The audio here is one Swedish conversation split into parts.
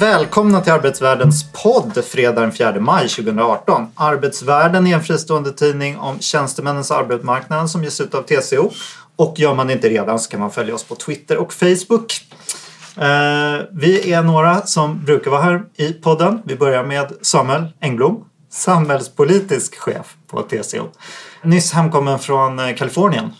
Välkomna till Arbetsvärldens podd fredag den 4 maj 2018. Arbetsvärlden är en fristående tidning om tjänstemännens arbetsmarknad som ges ut av TCO. Och gör man det inte redan så kan man följa oss på Twitter och Facebook. Eh, vi är några som brukar vara här i podden. Vi börjar med Samuel Engblom, samhällspolitisk chef på TCO. Nyss hemkommen från eh, Kalifornien.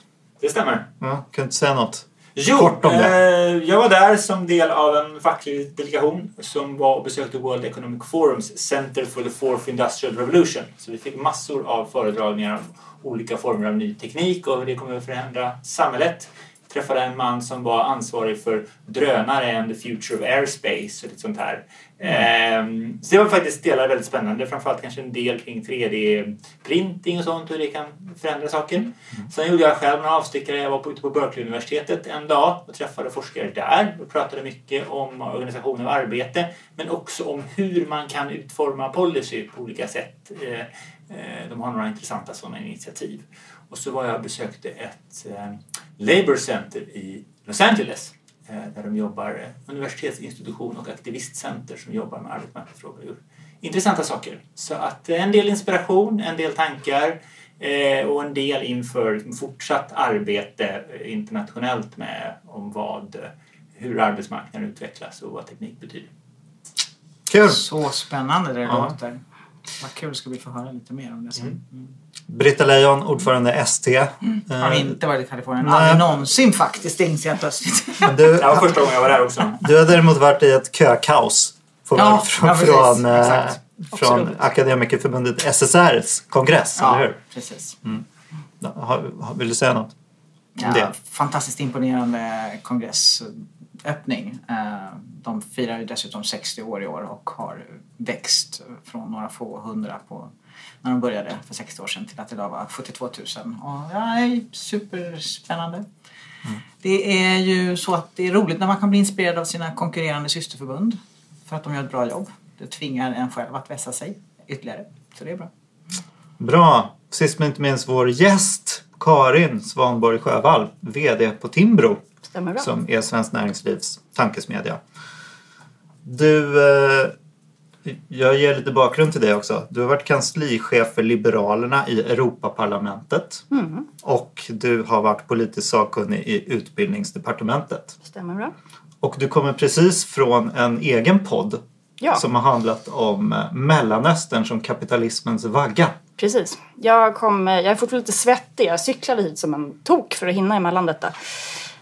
Det stämmer. Ja, kan du inte säga något? Jo, Kort om det. eh, jag var där som del av en facklig delegation som var och besökte World Economic Forums Center for the Fourth Industrial Revolution. Så vi fick massor av föredragningar om olika former av ny teknik och hur det kommer att förändra samhället. Jag träffade en man som var ansvarig för drönare and the future of airspace och lite sånt här. Ehm, Så det var faktiskt delar väldigt spännande. Framförallt kanske en del kring 3D-printing och sånt, hur det kan förändra saker. Sen gjorde jag själv några avstickare. Jag var ute på Berkeley-universitetet en dag och träffade forskare där och pratade mycket om organisation av arbete men också om hur man kan utforma policy på olika sätt. Eh, eh, De har några intressanta sådana initiativ. Och så var jag och besökte ett eh, Labour Center i Los Angeles där de jobbar, eh, universitetsinstitution och aktivistcenter som jobbar med arbetsmarknadsfrågor. Intressanta saker. Så att eh, en del inspiration, en del tankar eh, och en del inför fortsatt arbete eh, internationellt med om vad, eh, hur arbetsmarknaden utvecklas och vad teknik betyder. Kul! Så spännande det Ja. låter. Vad kul ska vi få höra lite mer om det sen. Mm. Britta Lejon, ordförande ST. Har Eh, inte varit i Kalifornien. Aldrig någonsin faktiskt inser jag plötsligt. Du, Det var första gången jag var där också. du har däremot varit i ett kökaos på Ja, från, ja, från, eh, från. Akademikerförbundet SSRs kongress, eller ja, hur? precis. Har, har, vill du säga något Ja, det? fantastiskt imponerande kongressöppning. Eh, De firar ju dessutom 60 år i år och har växt från några få hundra på när de började för 60 år sedan till att idag vara 72 000. Och ja, det är superspännande. Det är ju så att det är roligt när man kan bli inspirerad av sina konkurrerande systerförbund för att de gör ett bra jobb. Det tvingar en själv att vässa sig ytterligare. Så det är bra. Bra! Sist men inte minst vår gäst Karin Svanborg Sjövall, VD på Timbro Stämmer som är Svenskt Näringslivs tankesmedja. Du, eh, jag ger lite bakgrund till dig också. Du har varit kanslichef för Liberalerna i Europaparlamentet Mm, och du har varit politisk sakkunnig i Utbildningsdepartementet. stämmer bra. Och du kommer precis från en egen podd Ja, som har handlat om eh, Mellanöstern som kapitalismens vagga. precis. Jag, kom, jag är fortfarande lite svettig. Jag cyklade hit som en tok för att hinna emellan detta.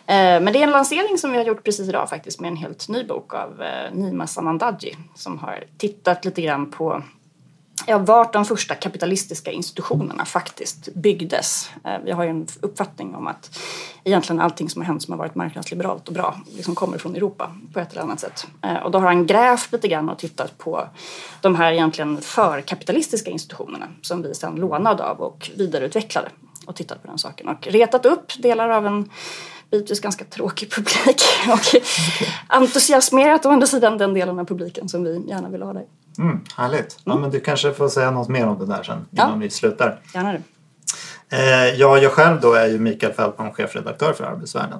Eh, men det är en lansering som vi har gjort precis idag faktiskt med en helt ny bok av eh, Nima Samandaji som har tittat lite grann på ja, vart de första kapitalistiska institutionerna faktiskt byggdes. Eh, vi har ju en uppfattning om att egentligen allting som har hänt som har varit marknadsliberalt och bra liksom kommer från Europa på ett eller annat sätt. Och då har han grävt lite grann och tittat på de här egentligen förkapitalistiska institutionerna som vi sedan lånade av och vidareutvecklade och tittat på den saken och retat upp delar av en bitvis ganska tråkig publik och entusiasmerat å andra sidan den delen av publiken som vi gärna vill ha där. Mm, härligt. Ja, men du kanske får säga något mer om det där sen Ja. innan vi slutar. Gärna det. Eh, ja, jag själv då är ju Mikael Fältman, chefredaktör för Arbetsvärlden.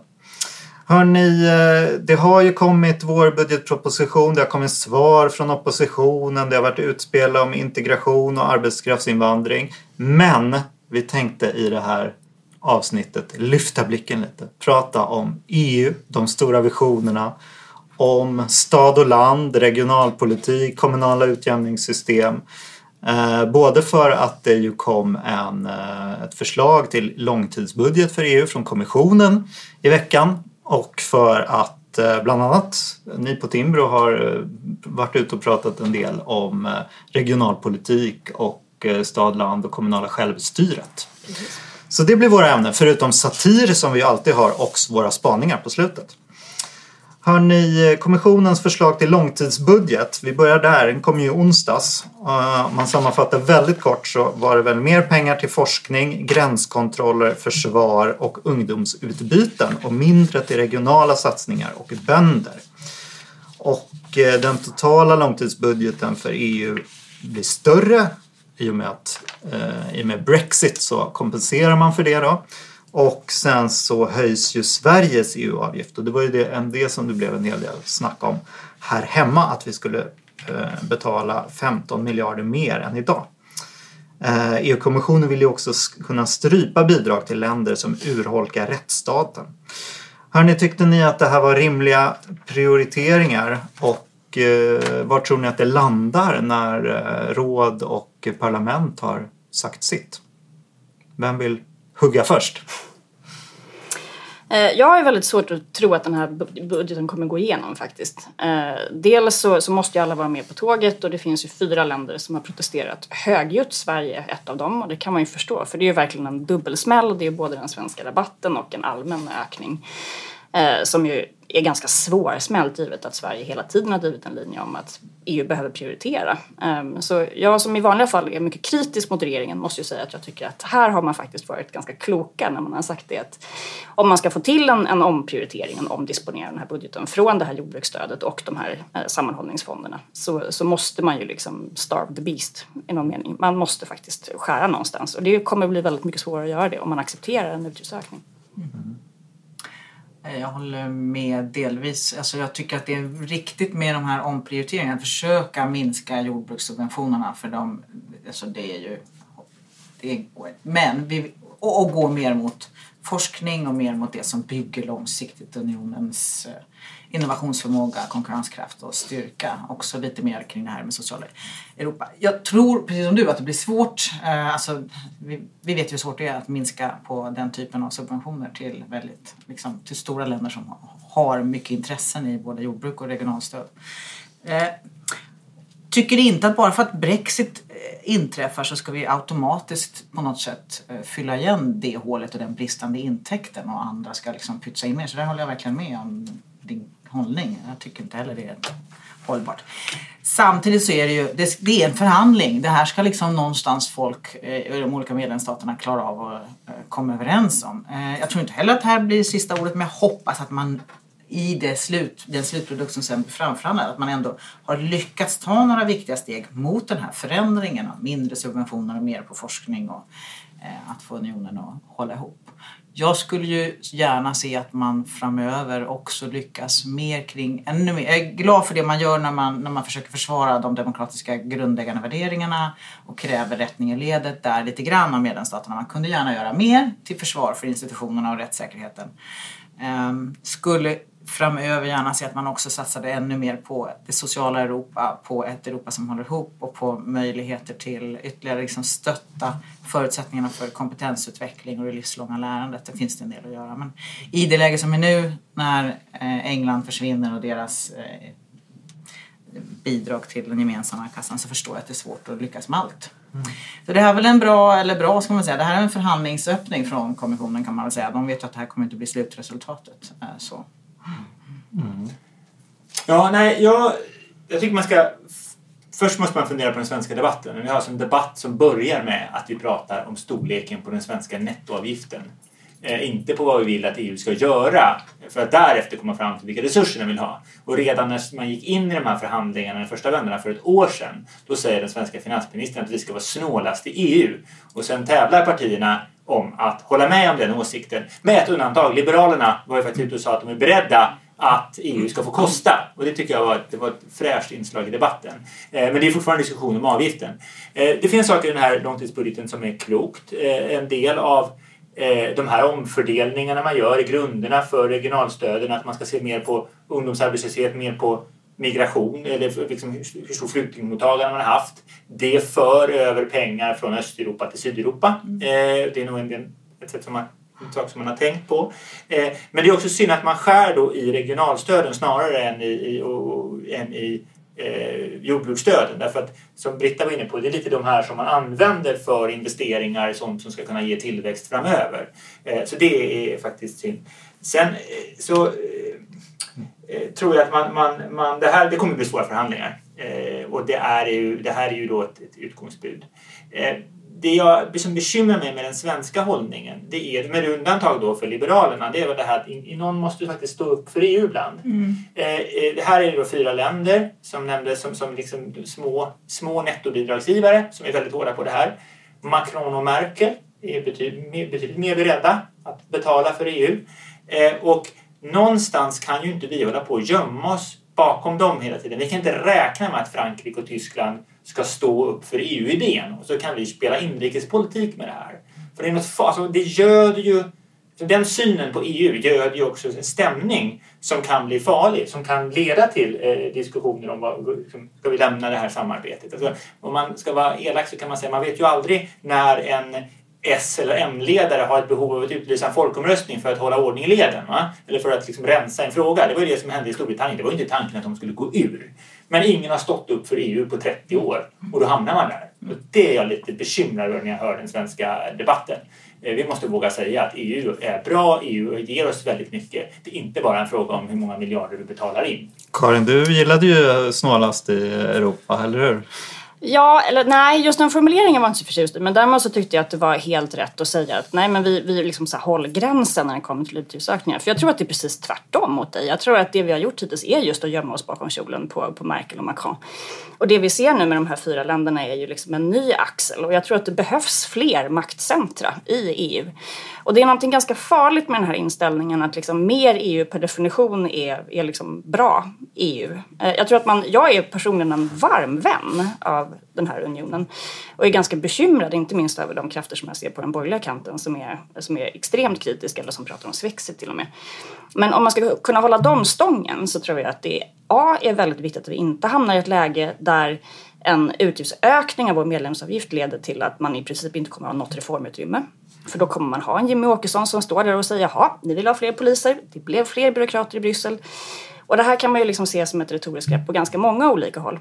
Hörni, eh, det har ju kommit vår budgetproposition, det har kommit svar från oppositionen, det har varit utspel om integration och arbetskraftsinvandring. Men vi tänkte i det här avsnittet lyfta blicken lite, prata om EU, de stora visionerna, om stad och land, regionalpolitik, kommunala utjämningssystem. Eh, både för att det ju kom en, eh, ett förslag till långtidsbudget för EU från kommissionen i veckan och för att eh, bland annat ni på Timbro har eh, varit ute och pratat en del om eh, regionalpolitik och eh, stad, land och kommunala självstyret. Så det blir våra ämnen, förutom satir som vi alltid har och våra spaningar på slutet. Hör ni eh, kommissionens förslag till långtidsbudget, vi börjar där, den kom ju i onsdags. Eh, om man sammanfattar väldigt kort så var det väl mer pengar till forskning, gränskontroller, försvar och ungdomsutbyten och mindre till regionala satsningar och bönder. Och eh, den totala långtidsbudgeten för EU blir större i och med att eh, i och med Brexit så kompenserar man för det då. Och sen så höjs ju Sveriges EU-avgift och det var ju det, en det som det blev en hel del snack om här hemma att vi skulle eh, betala 15 miljarder mer än idag. Eh, EU-kommissionen vill ju också kunna strypa bidrag till länder som urholkar rättsstaten. Hörni, tyckte ni att det här var rimliga prioriteringar och eh, var tror ni att det landar när eh, råd och parlament har sagt sitt? Vem vill hugga först? Eh, jag har väldigt svårt att tro att den här budgeten kommer gå igenom faktiskt. Eh, dels så, så måste ju alla vara med på tåget och det finns ju fyra länder som har protesterat högljutt. Sverige är ett av dem och det kan man ju förstå för det är ju verkligen en dubbelsmäll. Det är ju både den svenska rabatten och en allmän ökning. Eh, som ju är ganska svårsmält givet att Sverige hela tiden har drivit en linje om att EU behöver prioritera. Ehm, så jag som i vanliga fall är mycket kritisk mot regeringen måste ju säga att jag tycker att här har man faktiskt varit ganska kloka när man har sagt det att om man ska få till en, en omprioritering, en omdisponering av den här budgeten från det här jordbruksstödet och de här eh, sammanhållningsfonderna så, så måste man ju liksom starve the beast i någon mening. Man måste faktiskt skära någonstans och det kommer bli väldigt mycket svårare att göra det om man accepterar en utgiftsökning. Eh, Eh, jag håller med delvis. Alltså jag tycker att det är riktigt med de här omprioriteringarna. Försöka minska jordbrukssubventionerna för de, alltså det är ju... Det är, Men vi, och, och gå mer mot forskning och mer mot det som bygger långsiktigt unionens eh, innovationsförmåga, konkurrenskraft och styrka. Också lite mer kring det här med sociala Europa. Jag tror, precis som du, att det blir svårt. Eh, alltså, vi, vi vet ju hur svårt det är att minska på den typen av subventioner till väldigt, liksom, till stora länder som har mycket intressen i både jordbruk och regionalstöd. Eh, tycker inte att bara för att Brexit inträffar så ska vi automatiskt på något sätt eh, fylla igen det hålet och den bristande intäkten och andra ska liksom pytsa in mer. Så där håller jag verkligen med om din hållning. Jag tycker inte heller det är hållbart. Samtidigt så är det ju det, det är en förhandling. Det här ska liksom någonstans folk i de olika medlemsstaterna klara av att eh, komma överens om. Jag tror inte heller att det här blir sista ordet men jag hoppas att man i det slut, den slutprodukt som sen blir framförhandlad att man ändå har lyckats ta några viktiga steg mot den här förändringen av mindre subventioner och mer på forskning och eh, att få unionen att hålla ihop. Jag skulle ju gärna se att man framöver också lyckas mer kring ännu mer. Jag är glad för det man gör när man, när man försöker försvara de demokratiska grundläggande värderingarna och kräver rättning i ledet där lite grann av medlemsstaterna. Man kunde gärna göra mer till försvar för institutionerna och rättssäkerheten. Um, skulle framöver gärna se att man också satsade ännu mer på det sociala Europa, på ett Europa som håller ihop och på möjligheter till ytterligare liksom stötta förutsättningarna för kompetensutveckling och det livslånga lärandet. Det finns det en del att göra. Men i det läge som är nu när eh, England försvinner och deras eh, bidrag till den gemensamma kassan så förstår jag att det är svårt att lyckas med allt. Så det här är väl en bra, eller bra ska man säga, det här är en förhandlingsöppning från kommissionen kan man väl säga. De vet ju att det här kommer inte bli slutresultatet. Eh, Mm. Ja, nej, jag, jag tycker man ska... Först måste man fundera på den svenska debatten. Vi har alltså en debatt som börjar med att vi pratar om storleken på den svenska nettoavgiften. Eh, inte på vad vi vill att EU ska göra för att därefter komma fram till vilka resurser den vill ha. Och redan när man gick in i de här förhandlingarna i de första vändorna, för ett år sedan då säger den svenska finansministern att vi ska vara snålast i EU. Och sen tävlar partierna om att hålla med om den åsikten. Med ett undantag. Liberalerna var ju faktiskt ute och sa att de är beredda att EU ska få kosta. Och det tycker jag var, det var ett fräscht inslag i debatten. Eh, men det är fortfarande en diskussion om avgiften. Eh, det finns saker i den här långtidsbudgeten som är klokt. Eh, en del av eh, de här omfördelningarna man gör i grunderna för regionalstöden, att man ska se mer på ungdomsarbetslöshet, mer på migration eller liksom hur stor flyktingmottagande man har haft. Det för över pengar från Östeuropa till Sydeuropa. Eh, det är nog en, ett sätt som man en sak som man har tänkt på. Eh, men det är också synd att man skär då i regionalstöden snarare än i, i, och, än i eh, jordbruksstöden. Därför att som Britta var inne på, det är lite de här som man använder för investeringar sånt som ska kunna ge tillväxt framöver. Eh, så det är faktiskt synd. Sen eh, så eh, eh, tror jag att man, man, man, det, här, det kommer bli svåra förhandlingar. Eh, och det, är ju, det här är ju då ett, ett utgångsbud. Eh, det jag som bekymrar mig med den svenska hållningen, det är, med undantag då för Liberalerna, det är väl det här att in, någon måste faktiskt stå upp för EU ibland. Mm. Eh, eh, det här är då fyra länder som nämndes som, som liksom små, små nettobidragsgivare som är väldigt hårda på det här. Macron och Merkel är betydligt, mer- betydligt mer beredda att betala för EU. Eh, och någonstans kan ju inte vi hålla på och gömma oss bakom dem hela tiden. Vi kan inte räkna med att Frankrike och Tyskland ska stå upp för EU-idén och så kan vi spela inrikespolitik med det här. För det, är något, alltså det göder ju den synen på EU göder ju också en stämning som kan bli farlig, som kan leda till eh, diskussioner om vad, liksom, ska vi lämna det här samarbetet. Alltså, om man ska vara elak så kan man säga man vet ju aldrig när en S eller M-ledare har ett behov av att utlysa en folkomröstning för att hålla ordning i leden. Va? Eller för att liksom rensa en fråga. Det var ju det som hände i Storbritannien. Det var ju inte tanken att de skulle gå ur. Men ingen har stått upp för EU på 30 år och då hamnar man där. Och det är jag lite bekymrad över när jag hör den svenska debatten. Eh, vi måste våga säga att EU är bra, EU ger oss väldigt mycket. Det är inte bara en fråga om hur många miljarder vi betalar in. Karin, du gillade ju snålast i Europa, eller hur? Ja, eller nej, just den formuleringen var jag inte så förtjust i. Men däremot så tyckte jag att det var helt rätt att säga att nej, men vi, vi liksom så här, håll gränsen när det kommer till utgiftsökningar. För jag tror att det är precis tvärtom mot dig. Jag tror att det vi har gjort hittills är just att gömma oss bakom kjolen på, på Merkel och Macron. Och det vi ser nu med de här fyra länderna är ju liksom en ny axel. Och jag tror att det behövs fler maktcentra i EU. Och det är någonting ganska farligt med den här inställningen att liksom mer EU per definition är, är liksom bra EU. Eh, jag tror att man, jag är personligen en varm vän av den här unionen och är ganska bekymrad, inte minst över de krafter som jag ser på den borgerliga kanten som är, som är extremt kritiska eller som pratar om svexit till och med. Men om man ska kunna hålla dem stången så tror jag att det A är väldigt viktigt att vi inte hamnar i ett läge där en utgiftsökning av vår medlemsavgift leder till att man i princip inte kommer att ha något reformutrymme. För då kommer man ha en Jimmy Åkesson som står där och säger jaha, ni vill ha fler poliser, det blev fler byråkrater i Bryssel. Och det här kan man ju liksom se som ett retoriskt grepp på ganska många olika håll.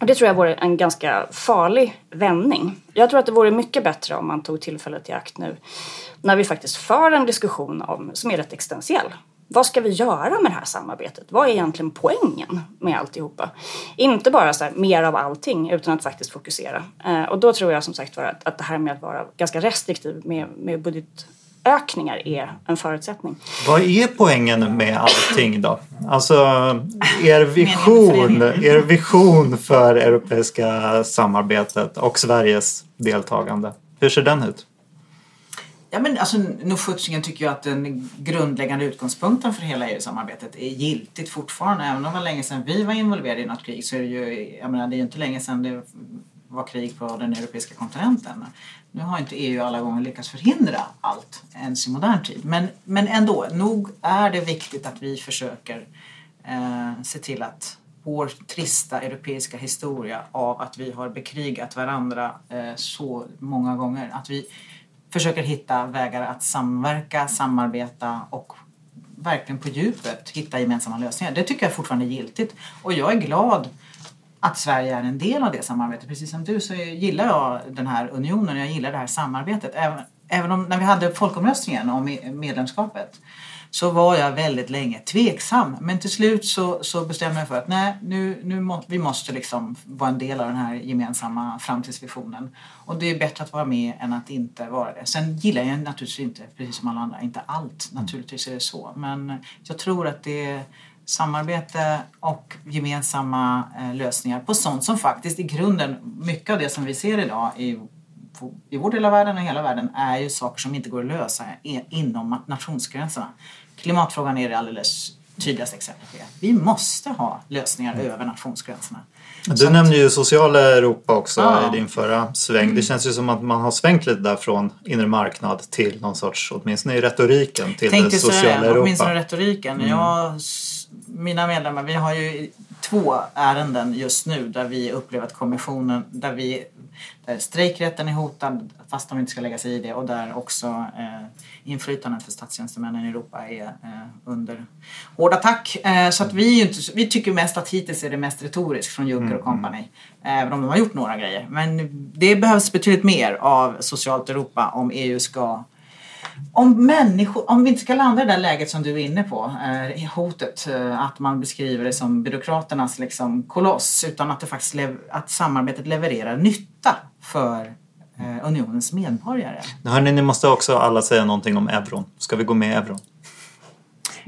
Och det tror jag vore en ganska farlig vändning. Jag tror att det vore mycket bättre om man tog tillfället i akt nu när vi faktiskt för en diskussion om, som är rätt existentiell. Vad ska vi göra med det här samarbetet? Vad är egentligen poängen med alltihopa? Inte bara så här, mer av allting utan att faktiskt fokusera. Eh, och då tror jag som sagt var att, att det här med att vara ganska restriktiv med, med budgetökningar är en förutsättning. Vad är poängen med allting då? Alltså, er vision, er vision för europeiska samarbetet och Sveriges deltagande. Hur ser den ut? Ja, men alltså, nog sjuttsingen tycker jag att den grundläggande utgångspunkten för hela EU-samarbetet är giltigt fortfarande. Även om det var länge sedan vi var involverade i något krig så är det ju, jag menar, det är ju inte länge sedan det var krig på den europeiska kontinenten. Nu har inte EU alla gånger lyckats förhindra allt ens i modern tid. Men, men ändå, nog är det viktigt att vi försöker eh, se till att vår trista europeiska historia av att vi har bekrigat varandra eh, så många gånger, att vi försöker hitta vägar att samverka, samarbeta och verkligen på djupet hitta gemensamma lösningar. Det tycker jag fortfarande är giltigt. Och jag är glad att Sverige är en del av det samarbetet. Precis som du så gillar jag den här unionen, jag gillar det här samarbetet. Även, även om när vi hade folkomröstningen om medlemskapet så var jag väldigt länge tveksam. Men till slut så, så bestämde jag för att nej, nu, nu må, vi måste liksom vara en del av den här gemensamma framtidsvisionen. Och det är bättre att vara med än att inte vara det. Sen gillar jag naturligtvis inte, precis som alla andra, inte allt. Naturligtvis är det så. Men jag tror att det är samarbete och gemensamma eh, lösningar på sånt som faktiskt i grunden, mycket av det som vi ser idag i i vår del av världen och hela världen är ju saker som inte går att lösa inom nationsgränserna. Klimatfrågan är det alldeles tydligaste exemplet på det. Vi måste ha lösningar över nationsgränserna. Du nämnde ju sociala Europa också Ja. i din förra sväng. Det känns ju som att man har svängt lite där från inre marknad till någon sorts, åtminstone i retoriken, till Tänkte det sociala säga, åtminstone Europa. retoriken. Jag, s- mina medlemmar, vi har ju två ärenden just nu där vi upplever att kommissionen, där, vi, där strejkrätten är hotad fast de inte ska lägga sig i det och där också eh, inflytandet för statstjänstemännen i Europa är eh, under hård attack. Eh, så att vi, inte, vi tycker mest att hittills är det mest retoriskt från Juncker och company. Även om de har gjort några grejer. Men det behövs betydligt mer av socialt Europa om EU ska Om, människor, om vi inte ska landa i det där läget som du är inne på, eh, hotet, eh, att man beskriver det som byråkraternas liksom, koloss, utan att, det faktiskt lev, att samarbetet levererar nytta för eh, unionens medborgare. Hörni, ni måste också alla säga någonting om euron. Ska vi gå med i euron?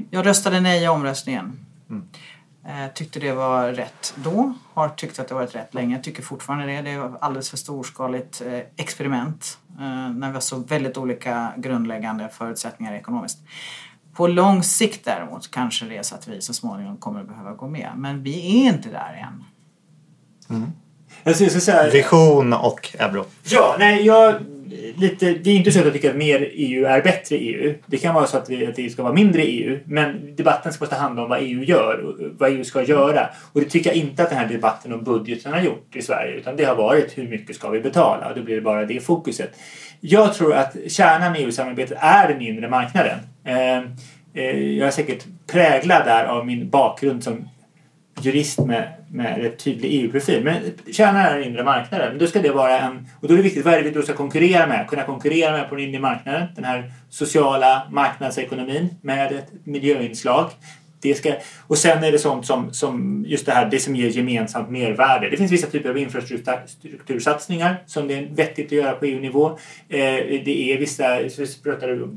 Jag röstade nej i omröstningen. Eh, tyckte det var rätt då, har tyckt att det varit rätt länge, tycker fortfarande det. Det var alldeles för storskaligt eh, experiment eh, när vi har så väldigt olika grundläggande förutsättningar ekonomiskt. På lång sikt däremot kanske det är så att vi så småningom kommer att behöva gå med. Men vi är inte där än. Säga, Vision och euro. Ja, nej, jag... Lite, det är inte så att jag tycker att mer EU är bättre EU. Det kan vara så att, vi, att det ska vara mindre EU. Men debatten ska handla om vad EU gör och vad EU ska göra. Och det tycker jag inte att den här debatten om budgeten har gjort i Sverige. Utan det har varit hur mycket ska vi betala? Och då blir det bara det fokuset. Jag tror att kärnan i EU-samarbetet är den inre marknaden. Eh, eh, jag är säkert präglad där av min bakgrund som jurist med, med rätt tydlig EU-profil. Men kärnan är den inre marknaden. Då ska det vara en... Och då är det viktigt, vad är det vi då ska konkurrera med? Kunna konkurrera med på den inre marknaden. Den här sociala marknadsekonomin med ett miljöinslag. Det ska, och sen är det sånt som, som just det här, det som ger gemensamt mervärde. Det finns vissa typer av infrastruktursatsningar som det är vettigt att göra på EU-nivå. Eh, det är vissa,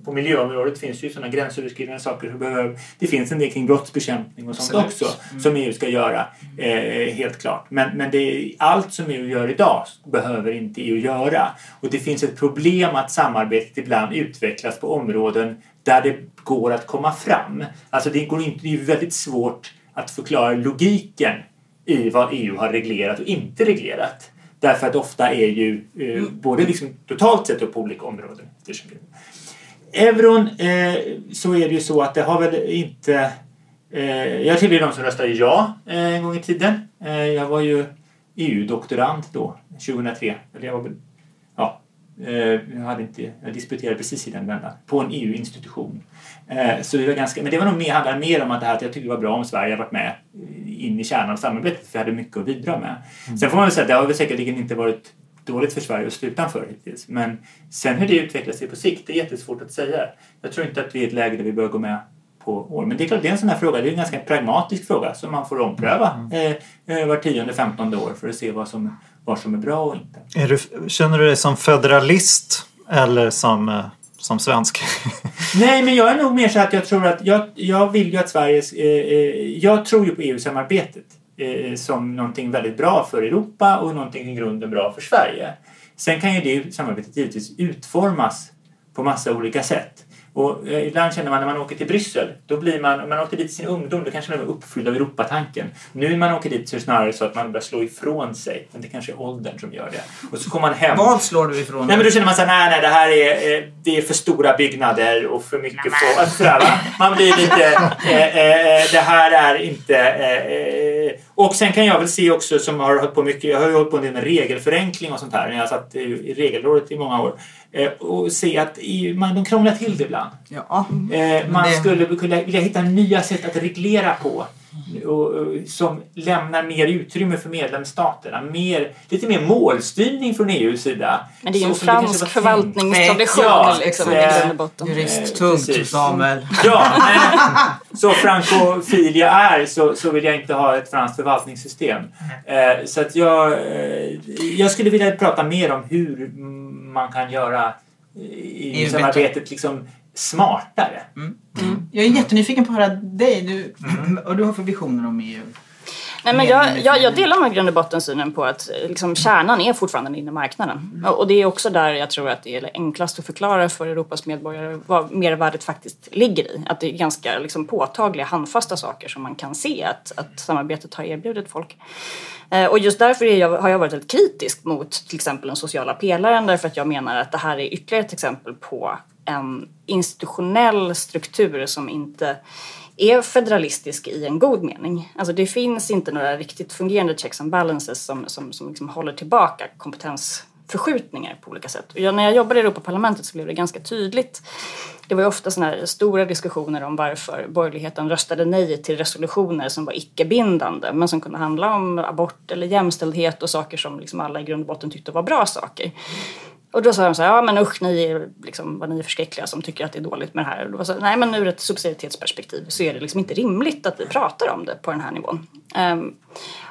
på miljöområdet finns ju sådana gränsöverskridande saker som behöver, det finns en del kring brottsbekämpning och sånt också som EU ska göra. Eh, helt klart. Men, men det är, allt som EU gör idag behöver inte EU göra. Och det finns ett problem att samarbetet ibland utvecklas på områden där det går att komma fram. Alltså det, går inte, det är väldigt svårt att förklara logiken i vad EU har reglerat och inte reglerat. Därför att ofta är ju eh, både liksom totalt sett och på olika områden. Euron eh, så är det ju så att det har väl inte... Eh, jag tillhör de som röstade ja eh, en gång i tiden. Eh, jag var ju EU-doktorand då, 2003. Eller jag var jag, hade inte, jag disputerade precis i den vändan på en EU-institution. Eh, så det var ganska, men det var nog mer, handlade mer om att, det här, att jag tyckte det var bra om Sverige varit med in i kärnan av samarbetet för jag hade mycket att bidra med. Sen får man väl säga att det har väl säkerligen inte varit dåligt för Sverige att stå utanför hittills. Men sen hur det utvecklar sig på sikt, det är jättesvårt att säga. Jag tror inte att vi är i ett läge där vi bör gå med på år. Men det är klart, det är en sån här fråga. Det är en ganska pragmatisk fråga som man får ompröva eh, eh, var tionde, femtonde år för att se vad som, vad som är bra och inte. Du, känner du dig som federalist eller som, eh, som svensk? Nej, men jag är nog mer så att jag tror att jag, jag vill ju att Sveriges... Eh, eh, jag tror ju på EU-samarbetet eh, som någonting väldigt bra för Europa och någonting i grunden bra för Sverige. Sen kan ju det samarbetet givetvis utformas på massa olika sätt. Och eh, ibland känner man när man åker till Bryssel, då blir man, om man åkte dit i sin ungdom, då kanske man var uppfylld av Europatanken. Nu när man åker dit så är det snarare så att man börjar slå ifrån sig. Men det kanske är åldern som gör det. Och så kommer man hem. Vad slår du ifrån Nej men då känner man såhär, nej nej det här är, eh, det är för stora byggnader och för mycket folk. Alltså, sådär, va? Man blir lite, eh, eh, det här är inte... Och sen kan jag väl se också som har hållit på mycket, jag har ju hållit på en del med regelförenkling och sånt här när jag satt i, i regelrådet i många år. Eh, och se att man, de krånglar till det ibland. Ja. Eh, man det- skulle kunna vilja hitta nya sätt att reglera på. Som lämnar mer utrymme för medlemsstaterna. Mer, lite mer målstyrning från EUs sida. Men det är ju en fransk förvaltningstradition Ja, liksom, i grund och botten. Jurist, Eh. Samuel. Ja, men, så frankofil jag är så, så vill jag inte ha ett franskt förvaltningssystem. Eh, så att jag, eh, jag skulle vilja prata mer om hur man kan göra EU-samarbetet liksom smartare. Jag är jättenyfiken på att höra dig. Du, Och du har för visioner om EU? Nej, men jag, med jag, jag delar i grund och botten synen på att liksom, kärnan är fortfarande den inre marknaden. Och och det är också där jag tror att det är enklast att förklara för Europas medborgare vad mervärdet faktiskt ligger i. Att det är ganska liksom, påtagliga, handfasta saker som man kan se att, att samarbetet har erbjudit folk. Eh, Och just därför är jag, har jag varit väldigt kritisk mot till exempel den sociala pelaren därför att jag menar att det här är ytterligare ett exempel på en institutionell struktur som inte är federalistisk i en god mening. Alltså det finns inte några riktigt fungerande checks and balances som, som, som liksom håller tillbaka kompetensförskjutningar på olika sätt. Och jag, när jag jobbade i Europaparlamentet så blev det ganska tydligt. Det var ju ofta såna här stora diskussioner om varför borgerligheten röstade nej till resolutioner som var icke-bindande men som kunde handla om abort eller jämställdhet och saker som liksom alla i grund och botten tyckte var bra saker. Och då sa de så här, ja men usch, ni är, liksom, vad ni är förskräckliga som tycker att det är dåligt med det här. Och då var så, nej men ur ett subsidiaritetsperspektiv så är det liksom inte rimligt att vi pratar om det på den här nivån. Um,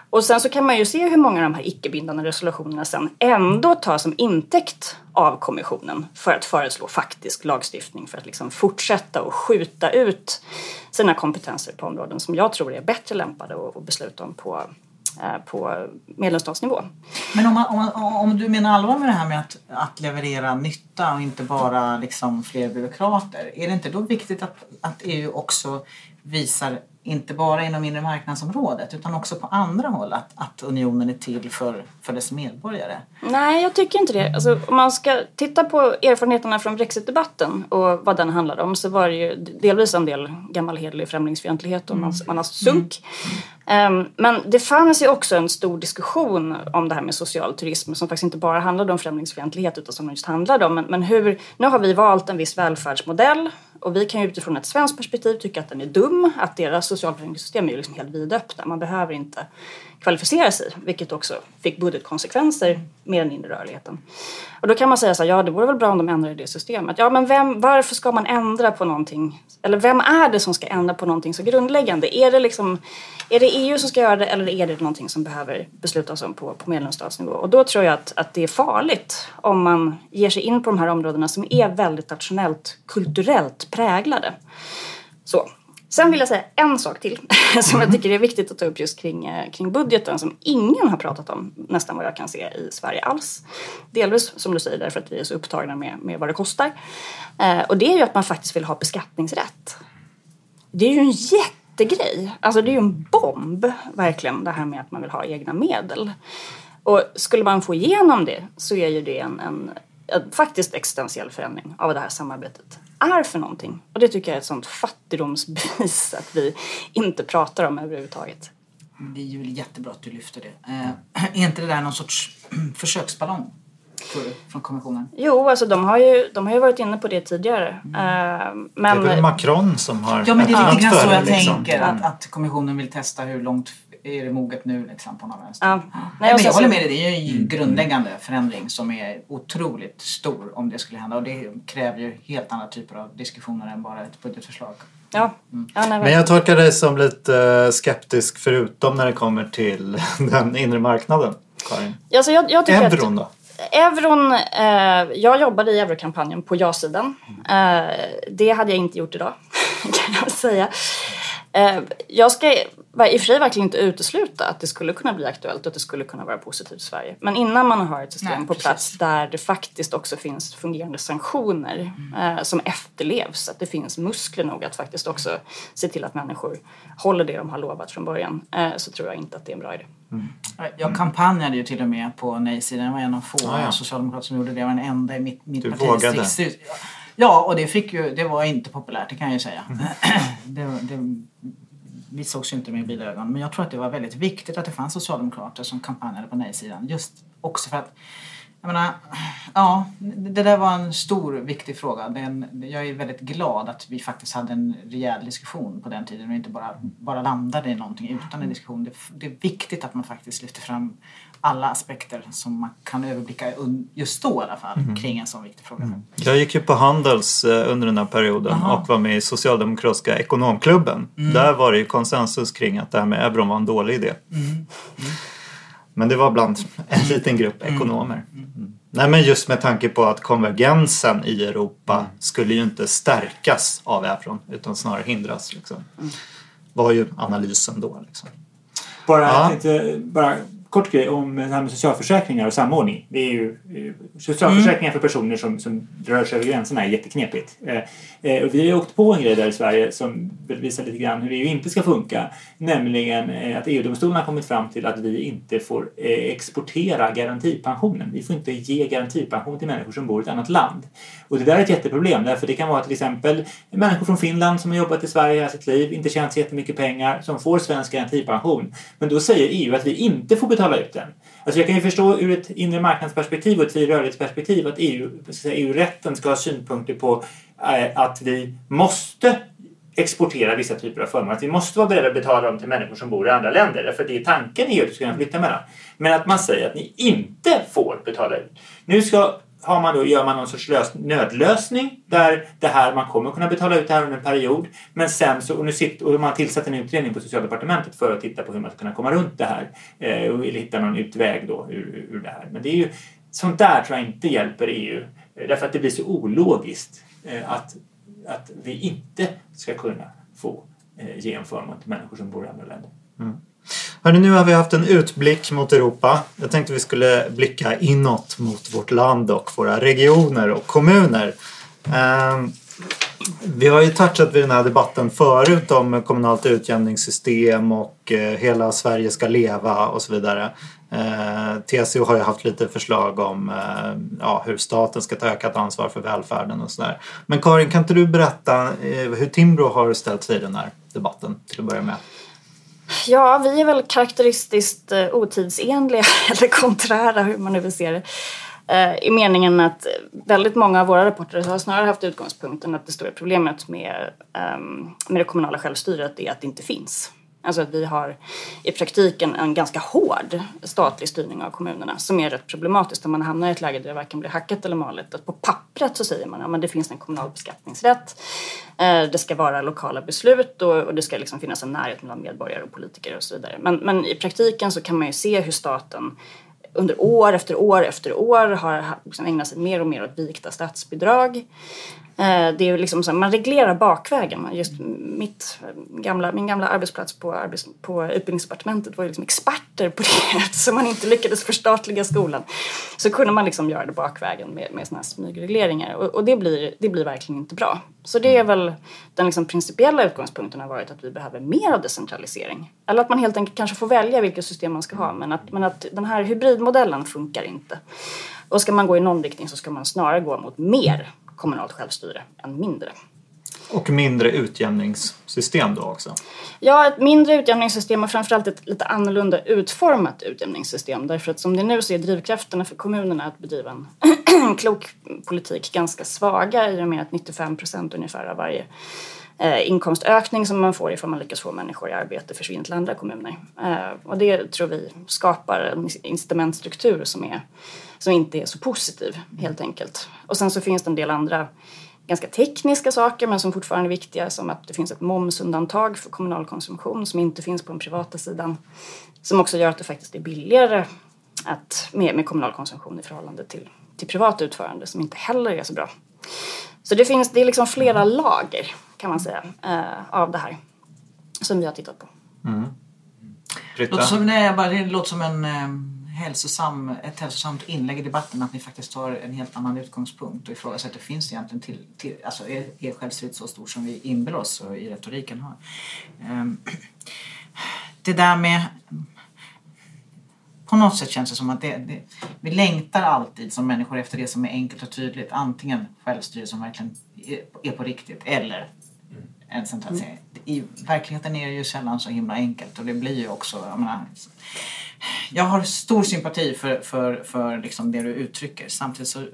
och sen så kan man ju se hur många av de här icke-bindande resolutionerna sen ändå tas som intäkt av kommissionen för att föreslå faktisk lagstiftning för att liksom fortsätta och skjuta ut sina kompetenser på områden som jag tror är bättre lämpade att besluta om på, Eh, på medlemsstatsnivå. Men om, man, om, man, om, du menar allvar med det här med att, att leverera nytta och inte bara liksom fler byråkrater, är det inte då viktigt att, att EU också visar inte bara inom inre marknadsområdet utan också på andra håll att, att unionen är till för, för dess medborgare? Nej, jag tycker inte det. Alltså, om man ska titta på erfarenheterna från brexitdebatten och vad den handlade om så var det ju delvis en del gammal hederlig främlingsfientlighet och man, man har sunk. Mm. Ehm, um, men det fanns ju också en stor diskussion om det här med social turism som faktiskt inte bara handlade om främlingsfientlighet utan som just handlade om men, men hur, nu har vi valt en viss välfärdsmodell och vi kan ju utifrån ett svenskt perspektiv tycka att den är dum, att deras socialförsäkringssystem är ju liksom helt vidöppna. Man behöver inte kvalificera sig, vilket också fick budgetkonsekvenser med den inre rörligheten. Och då kan man säga så här, ja det vore väl bra om de ändrade i det systemet. Ja men vem, varför ska man ändra på någonting? Eller vem är det som ska ändra på någonting så grundläggande? Är det, liksom, är det EU som ska göra det eller är det någonting som behöver beslutas om på, på medlemsstatsnivå? Och då tror jag att, att det är farligt om man ger sig in på de här områdena som är väldigt nationellt, kulturellt präglade. Så, Sen vill jag säga en sak till som jag tycker är viktigt att ta upp just kring, eh, kring budgeten som ingen har pratat om nästan vad jag kan se i Sverige alls. Delvis som du säger därför att vi är så upptagna med, med vad det kostar. Eh, och det är ju att man faktiskt vill ha beskattningsrätt. Det är ju en jättegrej. Alltså det är ju en bomb verkligen det här med att man vill ha egna medel. Och skulle man få igenom det så är ju det en, en, en faktiskt existentiell förändring av det här samarbetet är för någonting. Och det tycker jag är ett sånt fattigdomsbevis att vi inte pratar om överhuvudtaget. Det är ju jättebra att du lyfter det. Eh, är inte det där någon sorts försöksballong? Från kommissionen? Jo, alltså de har, ju, de har ju varit inne på det tidigare. Mm. Men... Det är väl Macron som har Ja, men det är lite grann så jag liksom. tänker. Att, att kommissionen vill testa hur långt är det moget nu liksom på någon vänster. Ja. Nej, Nej, men jag håller med dig, det är ju en mm. grundläggande förändring som är otroligt stor om det skulle hända och det kräver ju helt andra typer av diskussioner än bara ett budgetförslag. Ja. Mm. ja nej, men jag tolkar dig som lite skeptisk förutom när det kommer till den inre marknaden, Karin. Alltså jag, jag Euron då? Euron, eh, jag jobbade i eurokampanjen på ja-sidan. Eh, det hade jag inte gjort idag, kan jag säga. Eh, jag ska i och för sig verkligen inte utesluta att det skulle kunna bli aktuellt och att det skulle kunna vara positivt i Sverige. Men innan man har ett system Nej, på plats där det faktiskt också finns fungerande sanktioner mm. eh, som efterlevs, att det finns muskler nog att faktiskt också se till att människor håller det de har lovat från början, eh, så tror jag inte att det är en bra idé. Mm. Jag kampanjade ju till och med på nej-sidan. Jag var en av få ah, ja. socialdemokrater som gjorde det. Jag var den enda i mitt, mitt du partis vågade. Ja, och det, fick ju, det var inte populärt, det kan jag ju säga. Mm. det, det, vi sågs ju inte med bilögon. Men jag tror att det var väldigt viktigt att det fanns socialdemokrater som kampanjade på nej-sidan. Just också för att jag menar, ja, det där var en stor viktig fråga. Den, jag är väldigt glad att vi faktiskt hade en rejäl diskussion på den tiden och inte bara, bara landade i någonting utan en diskussion. Det, det är viktigt att man faktiskt lyfter fram alla aspekter som man kan överblicka just då i alla fall mm. kring en sån viktig fråga. Mm. Jag gick ju på Handels eh, under den här perioden Aha. och var med i Socialdemokratiska ekonomklubben. Mm. Där var det ju konsensus kring att det här med euron var en dålig idé. Mm. Mm. Men det var bland en liten grupp mm. ekonomer. Nej men just med tanke på att konvergensen i Europa skulle ju inte stärkas av euron utan snarare hindras. Liksom. var ju analysen då. Liksom. Bara, ja. tänkte, bara kort grej om det här med socialförsäkringar och samordning. Det är ju, eh, socialförsäkringar mm. för personer som, som rör sig över gränserna är jätteknepigt. Eh, eh, och vi har ju åkt på en grej där i Sverige som visar lite grann hur EU inte ska funka. Nämligen eh, att EU-domstolen har kommit fram till att vi inte får eh, exportera garantipensionen. Vi får inte ge garantipension till människor som bor i ett annat land. Och det där är ett jätteproblem därför det kan vara till exempel människor från Finland som har jobbat i Sverige hela sitt liv, inte tjänat så jättemycket pengar, som får svensk garantipension. Men då säger EU att vi inte får betala ut den. Alltså jag kan ju förstå ur ett inre marknadsperspektiv och ett fri rörlighetsperspektiv att EU, EU-rätten ska ha synpunkter på eh, att vi måste exportera vissa typer av förmåner. Att vi måste vara beredda att betala dem till människor som bor i andra länder. Därför det är tanken i EU att du ska kunna flytta mellan. Men att man säger att ni inte får betala ut. Nu ska har man då, gör man någon sorts lös, nödlösning där det här, man kommer kunna betala ut det här under en period. Men sen så, och nu sitter, och man tillsatt en utredning på Socialdepartementet för att titta på hur man ska kunna komma runt det här eh, och hitta någon utväg då ur, ur det här. Men det är ju, sånt där tror jag inte hjälper EU. eh, Därför att det blir så ologiskt eh, att, att vi inte ska kunna få eh, ge en förmån till människor som bor i andra länder. Mm. Hörrni, nu har vi haft en utblick mot Europa. Jag tänkte vi skulle blicka inåt mot vårt land och våra regioner och kommuner. Ehm, vi har ju touchat vid den här debatten förut om kommunalt utjämningssystem och eh, hela Sverige ska leva och så vidare. Ehm, TCO har ju haft lite förslag om eh, ja, hur staten ska ta ökat ansvar för välfärden och sådär. Men Karin, kan inte du berätta eh, hur Timbro har ställt sig i den här debatten till att börja med? Ja, vi är väl karaktäristiskt eh, otidsenliga eller konträra, hur man nu vill se det. Eh, I meningen att väldigt många av våra rapporter har snarare haft utgångspunkten att det stora problemet med, ehm, med det kommunala självstyret är att det inte finns. Alltså att vi har i praktiken en ganska hård statlig styrning av kommunerna som är rätt problematiskt om man hamnar i ett läge där det varken blir hackat eller malet. Att på pappret så säger man att det finns en kommunal beskattningsrätt, eh, det ska vara lokala beslut och, och det ska liksom finnas en närhet mellan medborgare och politiker och så vidare. Men, men i praktiken så kan man ju se hur staten under år efter år efter år har liksom ägnat sig mer och mer åt vikta statsbidrag. Eh, det är liksom så här, man reglerar bakvägen. Just mitt gamla, min gamla arbetsplats på, arbets, på utbildningsdepartementet var ju liksom experter på det. Eftersom man inte lyckades förstatliga skolan så kunde man liksom göra det bakvägen med, med såna här smygregleringar. Och, och det, blir, det blir verkligen inte bra. Så det är väl den liksom principiella utgångspunkten har varit att vi behöver mer av decentralisering. Eller att man helt enkelt kanske får välja vilket system man ska ha. Men att, men att den här hybridmodellen funkar inte. Och ska man gå i någon riktning så ska man snarare gå mot mer kommunalt självstyre än mindre. Och mindre utjämningssystem då också. Ja, ett mindre utjämningssystem och framförallt ett lite annorlunda utformat utjämningssystem. Därför att som det är nu så är drivkrafterna för kommunerna att bedriva en klok politik ganska svaga i och med att 95 procent ungefär av varje eh, inkomstökning som man får ifall man lyckas få människor i arbete försvinner till andra kommuner. Eh, och det tror vi skapar en incitamentstruktur som, är, som inte är så positiv helt enkelt. Och sen så finns det en del andra ganska tekniska saker men som fortfarande är viktiga som att det finns ett momsundantag för kommunal konsumtion som inte finns på den privata sidan. Som också gör att det faktiskt är billigare att, med, med kommunal konsumtion i förhållande till, till privat utförande som inte heller är så bra. Så det finns det är liksom flera lager kan man säga eh, av det här som vi har tittat på. Britta? Låter som, nej, bara, det låter som en eh, hälsosam, ett hälsosamt inlägg i debatten att ni faktiskt tar en helt annan utgångspunkt och ifrågasätter finns det egentligen till, till alltså är, är självstyret så stort som vi inbillar oss och i retoriken har. Ehm, det där med på något sätt känns det som att det, det, vi längtar alltid som människor efter det som är enkelt och tydligt. Antingen självstyre som verkligen är på riktigt eller en centralisering. I verkligheten är det ju sällan så himla enkelt och det blir ju också, jag menar, jag har stor sympati för, för, för liksom det du uttrycker. Samtidigt så,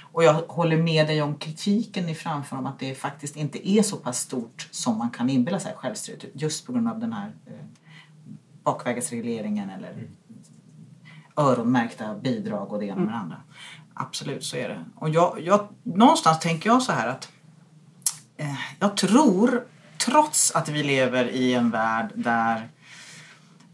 och jag håller med dig om kritiken ni framför om att det faktiskt inte är så pass stort som man kan inbilla sig självstyret. Just på grund av den här eh, bakvägesregleringen eller öronmärkta bidrag och det ena med det andra. Absolut, så är det. Och jag, jag, någonstans tänker jag så här att Eh, jag tror, trots att vi lever i en värld där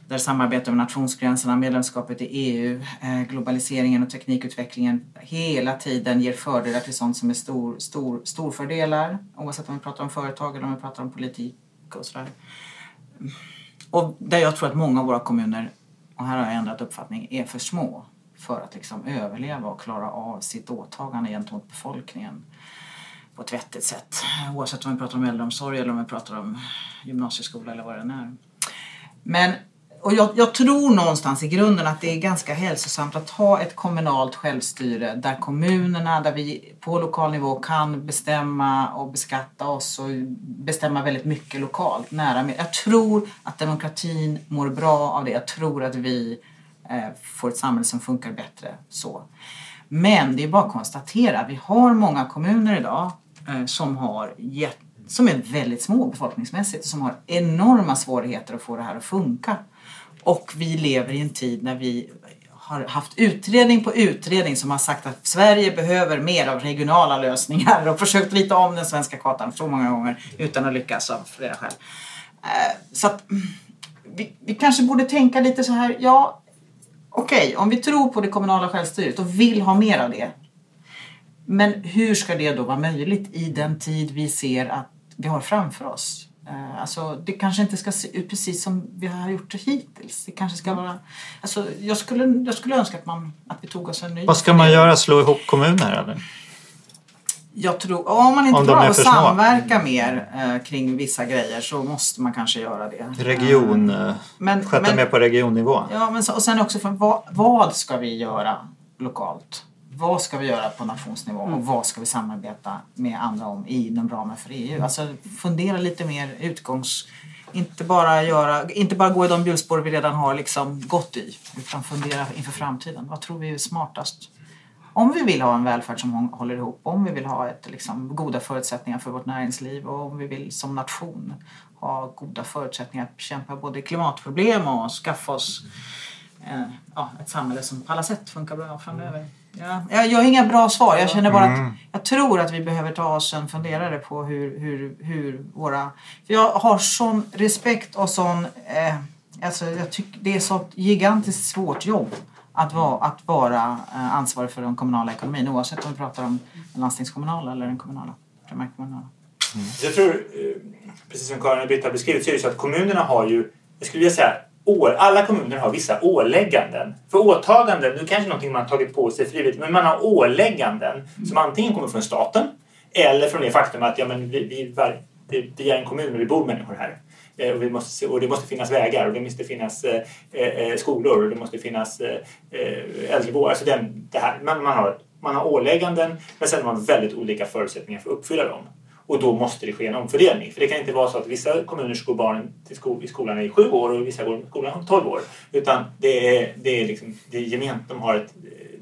där samarbete över nationsgränserna, medlemskapet i EU, eh, globaliseringen och teknikutvecklingen hela tiden ger fördelar till sånt som är stor, stor, storfördelar oavsett om vi pratar om företag eller om vi pratar om politik och sådär. Och där jag tror att många av våra kommuner, och här har jag ändrat uppfattning, är för små för att liksom överleva och klara av sitt åtagande gentemot befolkningen på ett vettigt sätt. Oavsett om vi pratar om äldreomsorg eller om vi pratar om gymnasieskola eller vad det än är. Men och jag, jag, tror någonstans i grunden att det är ganska hälsosamt att ha ett kommunalt självstyre där kommunerna, där vi på lokal nivå kan bestämma och beskatta oss och bestämma väldigt mycket lokalt, nära med. Jag tror att demokratin mår bra av det. Jag tror att vi eh, får ett samhälle som funkar bättre så. Men det är bara att konstatera, vi har många kommuner idag Eh, som har gett, som är väldigt små befolkningsmässigt och som har enorma svårigheter att få det här att funka. Och vi lever i en tid när vi har haft utredning på utredning som har sagt att Sverige behöver mer av regionala lösningar och försökt rita om den svenska kartan så många gånger utan att lyckas av flera skäl. Eh, så att mm, vi, vi kanske borde tänka lite så här, ja okej, om vi tror på det kommunala självstyret och vill ha mer av det. Men hur ska det då vara möjligt i den tid vi ser att vi har framför oss? Eh, Alltså, det kanske inte ska se ut precis som vi har gjort det hittills. Det kanske ska vara... Alltså, jag, skulle, jag skulle önska att, man, att vi tog oss en ny... Vad ska man göra? Slå ihop kommuner eller? Jag tror, om man inte Om klarar att samverka mer eh, kring vissa grejer så måste man kanske göra det. Region, eh, Men- sköta men- mer på regionnivå. Ja, men och sen också för vad, vad ska vi göra lokalt? Vad ska vi göra på nationsnivå och vad ska vi samarbeta med andra om inom ramen för EU? Alltså fundera lite mer utgångs... Inte bara, göra, inte bara gå i de hjulspår vi redan har liksom gått i utan fundera inför framtiden. Vad tror vi är smartast? Om vi vill ha en välfärd som hå- håller ihop, om vi vill ha ett, liksom, goda förutsättningar för vårt näringsliv och om vi vill som nation ha goda förutsättningar att bekämpa både klimatproblem och skaffa oss eh, ja, ett samhälle som på alla sätt funkar bra framöver. Ja, jag, jag har inga bra svar. Jag känner bara att jag tror att vi behöver ta oss en funderare på hur, hur, hur våra... För jag har sån respekt och sån... Eh, alltså jag tycker det är så ett gigantiskt svårt jobb att vara, att vara eh, ansvarig för den kommunala ekonomin oavsett om vi pratar om den landstingskommunala eller den kommunala, primärkommunala. Så jag tror, eh, precis som Karin och Britta har beskrivit, så är det så att kommunerna har ju, jag skulle vilja säga, år, alla kommuner har vissa ålägganden. För åtaganden, det är kanske någonting man har tagit på sig frivilligt, men man har ålägganden som antingen kommer från staten eller från det faktum att ja, men vi, vi, var, vi är en kommun och det bor människor här. Eh, Och, vi måste, och det måste finnas vägar och det måste finnas eh, eh, skolor och det måste finnas eh, eh, äldrevård. Alltså den, det här. Men man har, man har ålägganden men sen har man väldigt olika förutsättningar för att uppfylla dem. Och då måste det ske en omfördelning. För det kan inte vara så att vissa kommuner går barnen till sko i skolan i sju år och vissa går i skolan i tolv år. Utan det är, det är, liksom, det är gement. De har ett,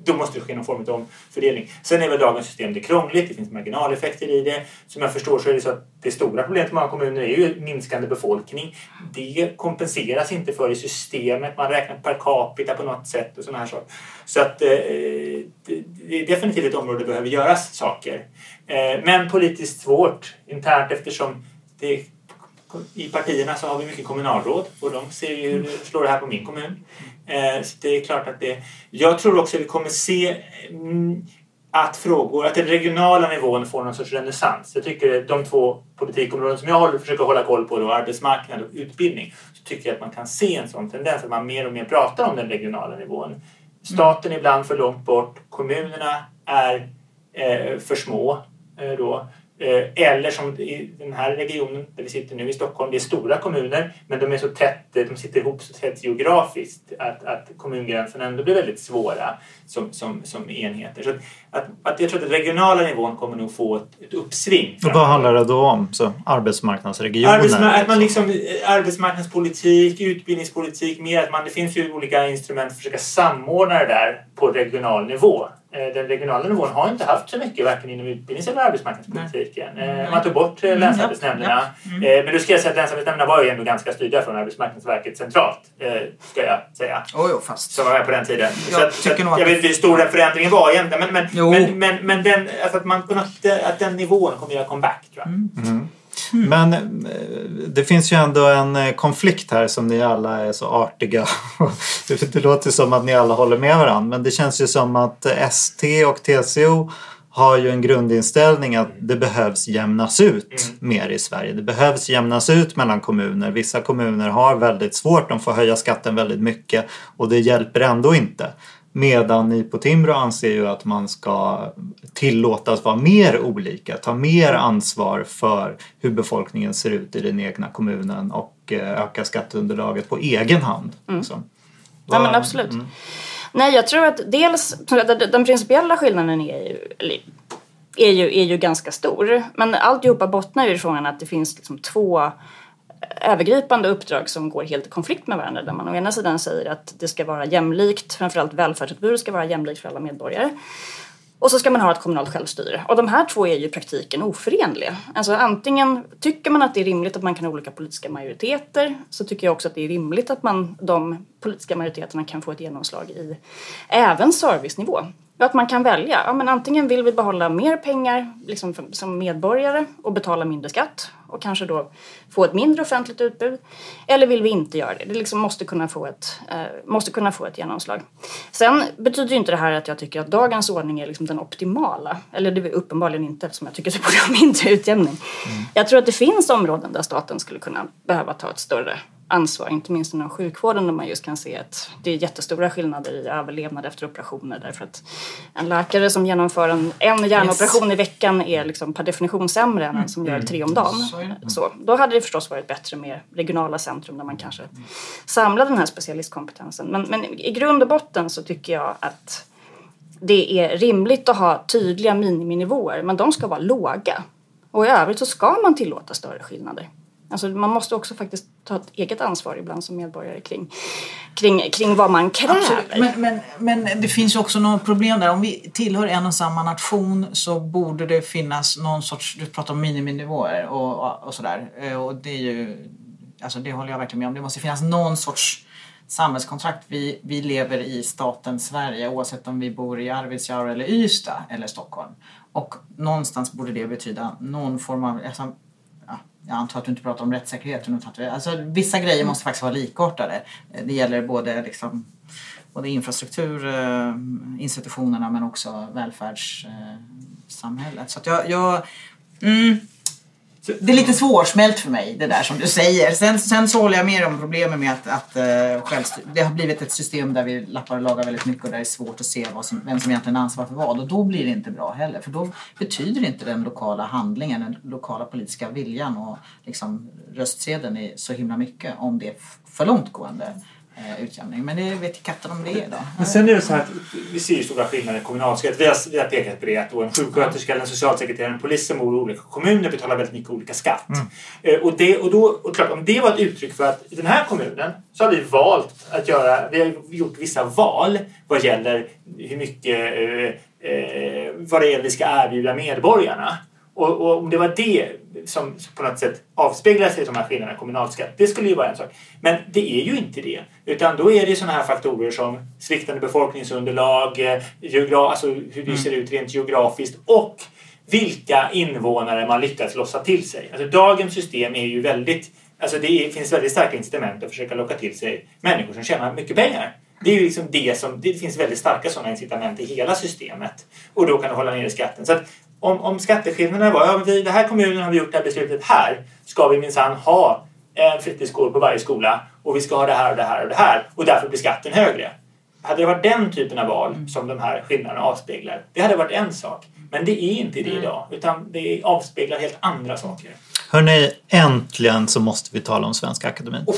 då måste det ske någon form av omfördelning. Sen är väl dagens system det är krångligt, det finns marginaleffekter i det. Som jag förstår så är det så att det stora problemet i många kommuner är ju minskande befolkning. Det kompenseras inte för i systemet, man räknar per capita på något sätt och sådana här saker. Så att eh, det, är definitivt ett område där det behöver göras saker. Eh, men politiskt svårt internt eftersom det i partierna så har vi mycket kommunalråd och de ser ju hur det slår det här på min kommun. Eh, så det är klart att det... Jag tror också att vi kommer se mm, att frågor, att den regionala nivån får någon sorts renässans. Jag tycker de två politikområden som jag håller, försöker hålla koll på, då, arbetsmarknad och utbildning, så tycker jag att man kan se en sån tendens att man mer och mer pratar om den regionala nivån. Staten är ibland för långt bort, kommunerna är eh, för små eh, då. Eh, eller som i den här regionen där vi sitter nu i Stockholm, det är stora kommuner men de är så tätt, de sitter ihop så tätt geografiskt att, att kommungränserna ändå blir väldigt svåra som, som, som enheter. Så att, att, att jag tror att den regionala nivån kommer nog få ett, ett uppsving. Och vad handlar det då om? Så arbetsmarknadsregioner? Arbetsma- att man liksom, eh, arbetsmarknadspolitik, utbildningspolitik, mer att man, det finns ju olika instrument för att försöka samordna det där på regional nivå. Eh, Den regionala nivån har inte haft så mycket varken inom utbildnings eller arbetsmarknadspolitiken. Eh, Man tog bort eh, länsarbetsnämnderna. Eh, Men då ska jag säga att länsarbetsnämnderna var ju ändå ganska styrda från Arbetsmarknadsverket centralt. Ska jag säga. Jo, jo, fast... Som var med på den tiden. Jag så att, så att, jag vet inte hur stor den förändringen var egentligen. Men, men, men, men, men den, alltså att, man att den nivån kommer göra comeback tror jag. Men eh, det finns ju ändå en eh, konflikt här som ni alla är så artiga. Det- låter som att ni alla håller med varandra men det känns ju som att eh, ST och TCO har ju en grundinställning att det behövs jämnas ut mer i Sverige. Det behövs jämnas ut mellan kommuner. Vissa kommuner har väldigt svårt, de får höja skatten väldigt mycket och det hjälper ändå inte. Medan ni på Timbro anser ju att man ska tillåtas vara mer olika, ta mer ansvar för hur befolkningen ser ut i den egna kommunen och eh, öka skatteunderlaget på egen hand. liksom. Ja, men absolut. Nej, jag tror att dels den, principiella skillnaden är ju, är, ju, är ju ganska stor. Men alltihopa bottnar ju i frågan att det finns liksom två övergripande uppdrag som går helt i konflikt med varandra. Där man å ena sidan säger att det ska vara jämlikt, framförallt välfärdsutbudet ska vara jämlikt för alla medborgare. Och så ska man ha ett kommunalt självstyre. Och de här två är ju i praktiken oförenliga. Alltså antingen tycker man att det är rimligt att man kan ha olika politiska majoriteter så tycker jag också att det är rimligt att man, de politiska majoriteterna kan få ett genomslag i även servicenivå. Att man kan välja. Ja, men antingen vill vi behålla mer pengar liksom för, som medborgare och betala mindre skatt och kanske då få ett mindre offentligt utbud. Eller vill vi inte göra det? Det liksom måste, kunna få ett, eh, måste kunna få ett genomslag. Sen betyder inte det här att jag tycker att dagens ordning är liksom den optimala. Eller det är uppenbarligen inte eftersom jag tycker att det borde ha mindre utjämning. Jag tror att det finns områden där staten skulle kunna behöva ta ett större ansvar, inte minst inom sjukvården där man just kan se att det är jättestora skillnader i överlevnad efter operationer därför att en läkare som genomför en, en hjärnoperation i veckan är liksom per definition sämre än en som gör tre om dagen. Så, då hade det förstås varit bättre med regionala centrum där man kanske samlar den här specialistkompetensen. Men, men i grund och botten så tycker jag att det är rimligt att ha tydliga miniminivåer men de ska vara låga. Och i övrigt så ska man tillåta större skillnader. Alltså man måste också faktiskt ta ett eget ansvar ibland som medborgare kring, kring, kring vad man kräver. Men, men, men det finns ju också något problem där. Om vi tillhör en och samma nation så borde det finnas någon sorts, du pratar om miniminivåer och, och, och sådär. Eh, och det är ju, alltså det håller jag verkligen med om. Det måste finnas någon sorts samhällskontrakt. Vi, vi lever i staten Sverige oavsett om vi bor i Arvidsjaur eller Ystad eller Stockholm. Och någonstans borde det betyda någon form av, alltså, jag antar att du inte pratar om rättssäkerhet. Alltså, vissa grejer måste faktiskt vara likartade. Det gäller både liksom, både infrastruktur, eh, institutionerna men också välfärdssamhället. Eh, Så att jag, jag mm, det är lite svårsmält för mig det där som du säger. Sen, sen så håller jag med om problemet med att, att eh, uh, självstyr- det har blivit ett system där vi lappar och lagar väldigt mycket och där det är svårt att se vad som, vem som egentligen ansvarar för vad. Och då blir det inte bra heller. För då betyder inte den lokala handlingen, den lokala politiska viljan och liksom röstsedeln är så himla mycket om det är för långtgående uh, utjämning. Men det vet katten om det är då. Men sen är det så här att vi ser ju stora skillnader i kommunalskatt. Vi har, vi har pekat på det att en sjuksköterska eller en socialsekreterare en polis som bor i olika kommuner betalar väldigt mycket olika skatt. Eh, Och, det, och, då, och klart, om det var ett uttryck för att i den här kommunen så har vi valt att göra, vi har gjort vissa val vad gäller hur mycket, eh, eh, vad det är vi ska erbjuda medborgarna. Och, och om det var det som på något sätt avspeglar sig i de här skillnaderna kommunalskatt, det skulle ju vara en sak. Men det är ju inte det. Utan då är det sådana här faktorer som sviktande befolkningsunderlag, eh, geogra- alltså hur det ser ut rent geografiskt och vilka invånare man lyckats lossa till sig. Alltså dagens system är ju väldigt, alltså det är, finns väldigt starka incitament att försöka locka till sig människor som tjänar mycket pengar. Det är ju liksom det som, det finns väldigt starka sådana incitament i hela systemet. Och då kan du hålla nere skatten. Så att om, om skatteskillnaderna var, ja, vi, den här kommunen har vi gjort det här beslutet här, ska vi minsann ha en fritidsgård på varje skola och vi ska ha det här och det här och det här och därför blir skatten högre. Hade det varit den typen av val som de här skillnaderna avspeglar, det hade varit en sak. Men det är inte det idag, utan det avspeglar helt andra saker. Hörni, äntligen så måste vi tala om Svenska Akademin.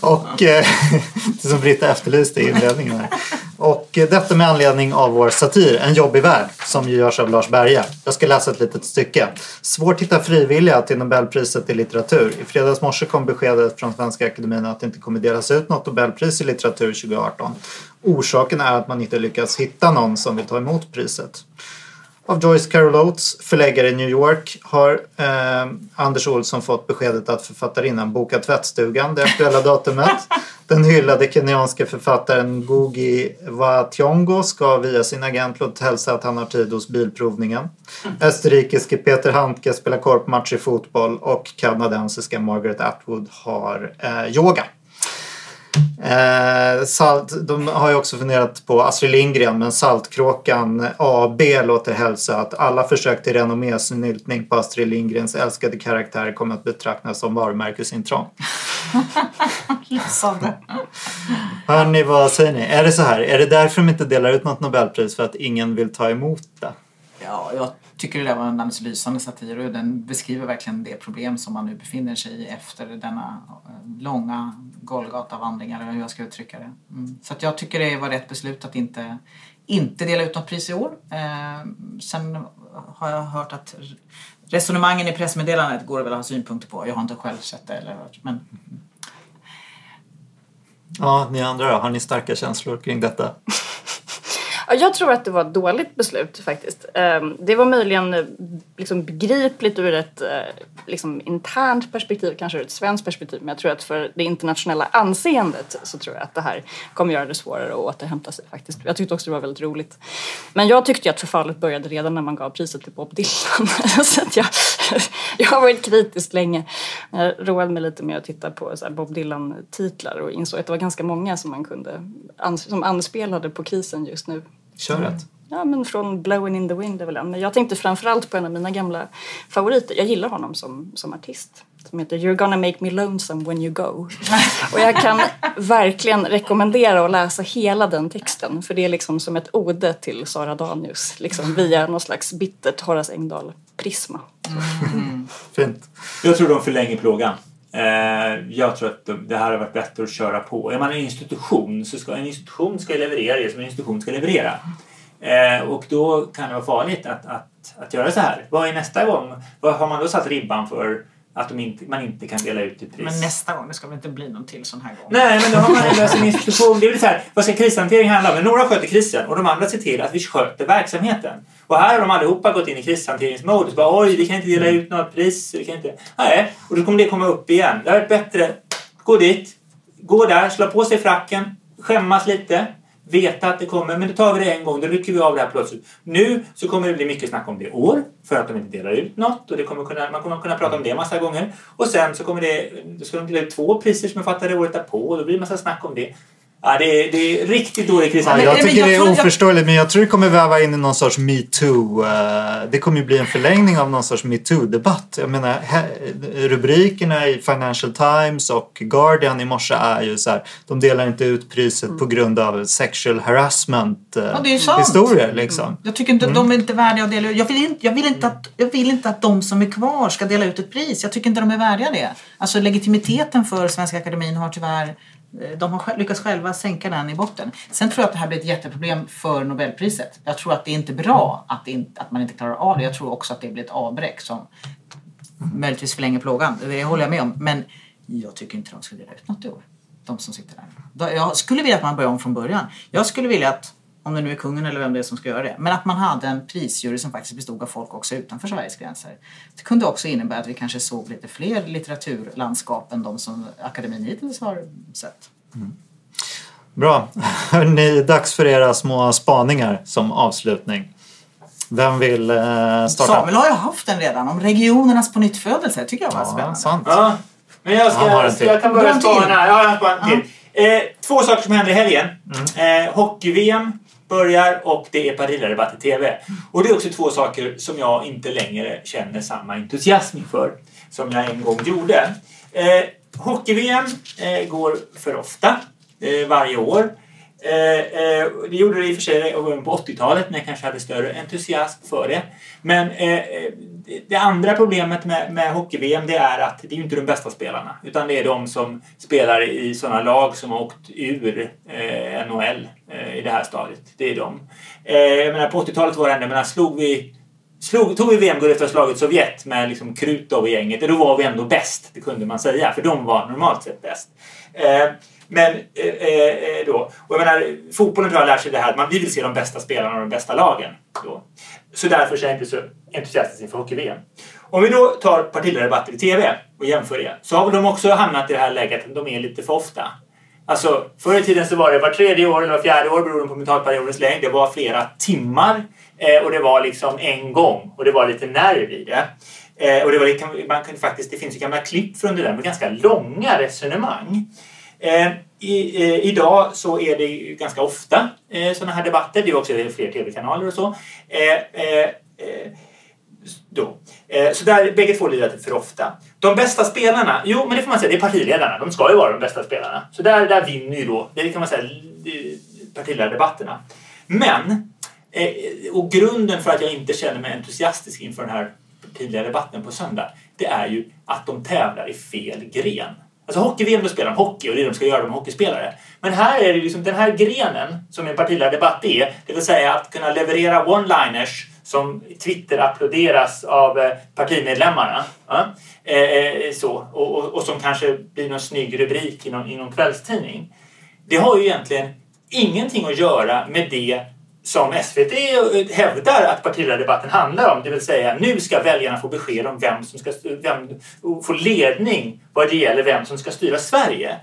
Och eh, det som Britta efterlyste i inledningen här. Och eh, detta med anledning av vår satir En jobbig värld som ju görs av Lars Berge. Jag ska läsa ett litet stycke. Svårt hitta frivilliga till Nobelpriset i litteratur. I fredags morse kom beskedet från Svenska Akademin att det inte kommer delas ut något Nobelpris i litteratur 2018. Orsaken är att man inte lyckats hitta någon som vill ta emot priset. Av Joyce Carol Oates, förläggare i New York, har eh, Anders Olsson fått beskedet att författarinnan bokat tvättstugan det aktuella datumet. Den hyllade kenyanska författaren Ngugi wa Thiong'o ska via sin agent låta hälsa att han har tid hos bilprovningen. Österrikiske Peter Handke spelar korpmatch i fotboll och kanadensiska Margaret Atwood har eh, yoga. Eh, salt, de har ju också funderat på Astrid Lindgren men Saltkråkan AB låter hälsa att alla försök till renommésnyltning på Astrid Lindgrens älskade karaktär kommer att betraktas som varumärkesintrång. Hörni, vad säger ni? Är det så här? Är det därför de inte delar ut något Nobelpris? För att ingen vill ta emot det? Ja, jag tycker det där var en alldeles lysande satir och den beskriver verkligen det problem som man nu befinner sig i efter denna eh, långa Golgatavandring eller hur jag ska uttrycka det. Mm. Så att jag tycker det var rätt beslut att inte, inte dela ut något pris i år. Eh, sen har jag hört att resonemangen i pressmeddelandet går det väl att ha synpunkter på. Jag har inte själv sett det eller hört. Men Ja, ni andra då? Har ni starka känslor kring detta? Jag tror att det var ett dåligt beslut faktiskt. Ehm, det var möjligen eh, liksom begripligt ur ett eh, liksom, internt perspektiv, kanske ur ett svenskt perspektiv. Men jag tror att för det internationella anseendet så tror jag att det här kommer göra det svårare att återhämta sig faktiskt. Jag tyckte också det var väldigt roligt. Men jag tyckte ju att förfallet började redan när man gav priset till Bob Dylan. så att jag, jag har varit kritisk länge. Jag roade mig lite med att titta på så här Bob Dylan-titlar och insåg att det var ganska många som man kunde som anspelade på krisen just nu. Kör rätt. Ja, men från Blowing in the wind är väl en. Men jag tänkte framförallt på en av mina gamla favoriter. Jag gillar honom som, som artist. Som heter You're gonna make me lonesome when you go. Och jag kan verkligen rekommendera att läsa hela den texten. För det är liksom som ett ode till Sara Danius. Liksom via någon slags bittert Horace Engdahl-prisma. Fint. Jag tror de förlänger plågan. Eh, jag tror att de, det här har varit bättre att köra på. Är man en institution så ska en institution ska leverera det som en institution ska leverera. Eh, och då kan det vara farligt att, att, att göra så här. Vad är nästa gång? Vad har man då satt ribban för att inte, man inte kan dela ut ett pris? Men nästa gång, det ska väl inte bli någon till sån här gång? Nej, men då har man löst en institution. Det är väl så här, vad ska krishantering handla om? Några sköter krisen och de andra ser till att vi sköter verksamheten. Och här har de allihopa gått in i krishanteringsmode. Så bara, Oj, vi kan inte dela ut något pris. Vi kan inte... Nej, och då kommer det komma upp igen. Det är bättre. Gå dit. Gå där, slå på sig fracken, skämmas lite. Veta att det kommer, men då tar vi det en gång, då rycker vi av det här plötsligt. Nu så kommer det bli mycket snack om det i år, för att de inte delar ut något och det kommer kunna, man kommer kunna prata om det massa gånger. Och sen så kommer det, då ska de dela ut två priser som jag fattade året därpå och då blir det massa snack om det. Ja, det är, det är riktigt dålig Ja, krishantering. jag tycker jag det är tror- jag- oförståeligt men jag tror det kommer väva in i någon sorts metoo. eh, Det kommer ju bli en förlängning av någon sorts metoo-debatt. Jag menar rubrikerna i Financial Times och Guardian i morse är ju så här. De delar inte ut priset på grund av sexual harassment eh, Ja, historier liksom. Jag tycker inte de är inte värdiga att dela ut. Jag vill inte, jag, vill inte att, jag vill inte att de som är kvar ska dela ut ett pris. Jag tycker inte de är värdiga det. Alltså legitimiteten för Svenska Akademin har tyvärr Eh, de har lyckats själva sänka den i botten. Sen tror jag att det här blir ett jätteproblem för Nobelpriset. Jag tror att det är inte bra att, inte, att man inte klarar av det. Jag tror också att det blir ett avbräck som möjligtvis förlänger plågan. Det håller jag med om. Men jag tycker inte de ska dela ut något i år. De som sitter där. Jag skulle vilja att man börjar om från början. Jag skulle vilja att, om det nu är kungen eller vem det är som ska göra det, men att man hade en prisjury som faktiskt bestod av folk också utanför Sveriges gränser. Det kunde också innebära att vi kanske såg lite fler litteraturlandskap än de som akademin hittills har sett. Bra. Hörrni, dags för era små spaningar som avslutning. Vem vill eh, starta? Samuel har ju haft den redan, om regionernas på nytt födelse. tycker jag var Ja, spännande. sant. Ja, men jag, ska, till. jag kan börja spana. Ja, jag har en till. Eh, två saker som händer i helgen. Mm. Eh, Hockey-VM börjar och det är partiledardebatt i TV. Och det är också två saker som jag inte längre känner samma entusiasm inför som jag en gång gjorde. Eh, Hockey-VM eh, går för ofta eh, varje år. Eh, eh, det gjorde det i och för sig på 80-talet när jag kanske hade större entusiasm för det. Men eh, eh det- andra problemet med, med hockey-VM det är att det är ju inte de bästa spelarna utan det är de som spelar i sådana lag som har åkt ur eh, NHL eh, i det här stadiet. Det är de. Eh, jag menar på 80-talet var det ändå, menar slog vi Slog, tog vi VM-guld efter att ha slagit Sovjet med liksom Krutov och gänget, då var vi ändå bäst. Det kunde man säga, för de var normalt sett bäst. Eh, men eh, eh, då, och jag menar, fotbollen tror jag lär lärt sig det här att man vi vill se de bästa spelarna och de bästa lagen. Då. Så därför så är jag inte så entusiastisk inför hockey-VM. Om vi då tar partiledardebatter i TV och jämför det, så har väl de också hamnat i det här läget att de är lite för ofta. Alltså, förr i tiden så var det var tredje år eller var fjärde år beroende på mentalperiodens längd. Det var flera timmar eh, och det var liksom en gång och det var lite nerv i det. Eh, och det, var, man kan faktiskt, det finns ju gamla klipp från det där med ganska långa resonemang. Eh, i, eh, idag så är det ju ganska ofta eh, sådana här debatter. Det är också fler tv-kanaler och så. Eh, eh, eh, då. Eh, så där, bägge två lirar för ofta. De bästa spelarna, jo men det får man säga, det är partiledarna. De ska ju vara de bästa spelarna. Så där, där vinner ju då, det kan man säga, partiledardebatterna. Men, eh, och grunden för att jag inte känner mig entusiastisk inför den här partiledardebatten på söndag, det är ju att de tävlar i fel gren. Alltså hockey-VM, då spelar de hockey och det är det de ska göra, de är hockeyspelare. Men här är det liksom den här grenen som en partiledardebatt är, det vill säga att kunna leverera one-liners som Twitter applåderas av eh, partimedlemmarna. Ja? Eh, eh, så. Och, och, och som kanske blir någon snygg rubrik i någon, i någon kvällstidning. Det har ju egentligen ingenting att göra med det som SVT hävdar att partiledardebatten handlar om. Det vill säga nu ska väljarna få besked om vem som ska vem, få ledning vad det gäller vem som ska styra Sverige.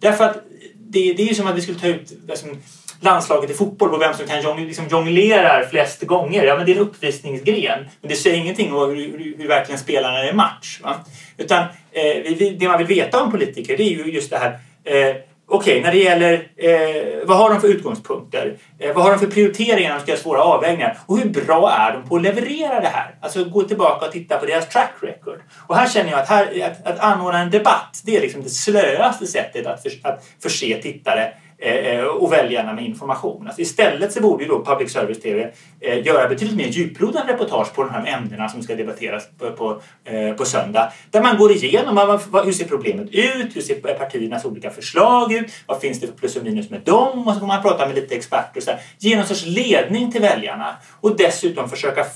Därför att det, det är ju som att vi skulle ta ut liksom, landslaget i fotboll på vem som kan jong, liksom jonglerar flest gånger. Ja, men det är en uppvisningsgren. Men det säger ingenting om hur, hur, hur verkligen spelarna är i match. Va? Utan eh, det man vill veta om politiker det är ju just det här eh, Okej, okay, när det gäller eh, vad har de för utgångspunkter? Eh, vad har de för prioriteringar när de ska göra svåra avvägningar? Och hur bra är de på att leverera det här? Alltså gå tillbaka och titta på deras track record. Och här känner jag att, här, att, att anordna en debatt, det är liksom det slöaste sättet att, för, att förse tittare Eh, eh, och väljarna med information. Alltså istället så borde ju då public service TV eh, göra betydligt mer djuplodande reportage på de här ämnena som ska debatteras på, på, på söndag. Där man går igenom hur ser problemet ut, hur ser partiernas olika förslag ut, vad finns det för plus och minus med dem och så får man prata med lite experter och så. Ge någon sorts ledning till väljarna och dessutom försöka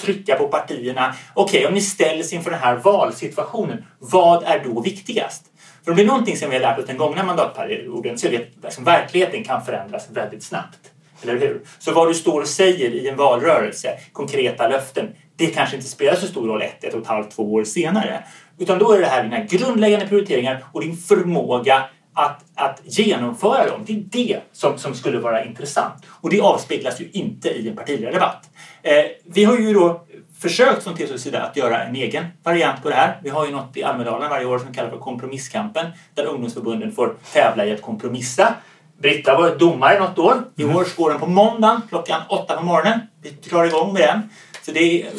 trycka på partierna. Okej, okay, om ni ställs inför den här valsituationen, vad är då viktigast? För om det är någonting som vi har lärt oss den gångna mandatperioden så är det att liksom, verkligheten kan förändras väldigt snabbt. Eller hur? Så vad du står och säger i en valrörelse, konkreta löften, det kanske inte spelar så stor roll ett, ett och ett halvt, två år senare. Utan då är det här dina grundläggande prioriteringar och din förmåga att, att genomföra dem. Det är det som, som skulle vara intressant. Och det avspeglas ju inte i en partiledardebatt. Eh, vi har ju då försökt från TCOs sida att göra en egen variant på det här. Vi har ju något i Almedalen varje år som kallas för Kompromisskampen där ungdomsförbunden får tävla i att kompromissa. Britta var domare något år. I år går den på måndagen klockan åtta på morgonen. Vi drar igång med den.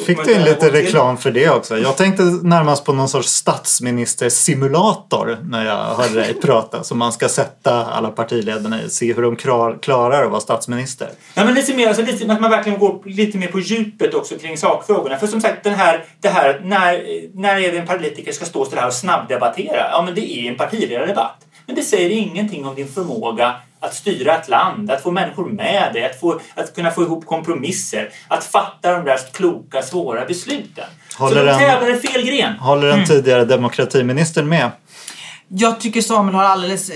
Fick du in lite reklam för det också? Jag tänkte närmast på någon sorts statsministersimulator när jag hörde dig prata. Som man ska sätta alla partiledarna i, se hur de klarar att vara statsminister. Ja, men lite mer, alltså, lite, att man verkligen går lite mer på djupet också kring sakfrågorna. För som sagt, den här, det här när, när är det en politiker ska stå så här och snabbdebattera? Ja, men det är en partiledardebatt. Men det säger ingenting om din förmåga att styra ett land, att få människor med dig, att, få, att kunna få ihop kompromisser, att fatta de där kloka, svåra besluten. Håller Så de tävlar i fel gren. Håller den mm. tidigare demokratiministern med? Jag tycker Samuel har alldeles äh,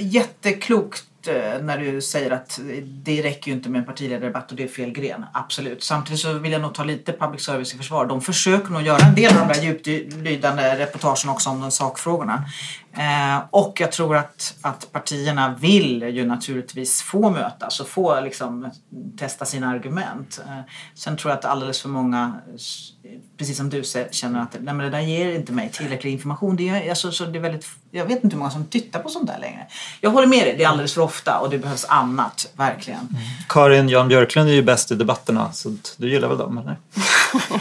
jätteklokt Eh, Eh, när du säger att det räcker ju inte med en partiledardebatt och det är fel gren. Absolut. Samtidigt så vill jag nog ta lite public service i försvar. De försöker nog göra en del av de där djuplydande reportagen också om de sakfrågorna. Eh, och jag tror att, att partierna vill ju naturligtvis få mötas alltså och få liksom, testa sina argument. Eh, sen tror jag att alldeles för många precis som du känner att nej, men det där ger inte mig tillräcklig information. Det är, alltså, så det är väldigt, jag vet inte hur många som tittar på sånt där längre. Jag håller med dig, det är alldeles för ofta och det behövs annat, verkligen. Mm. Karin Jan Björklund är ju bäst i debatterna så du gillar väl dem eller?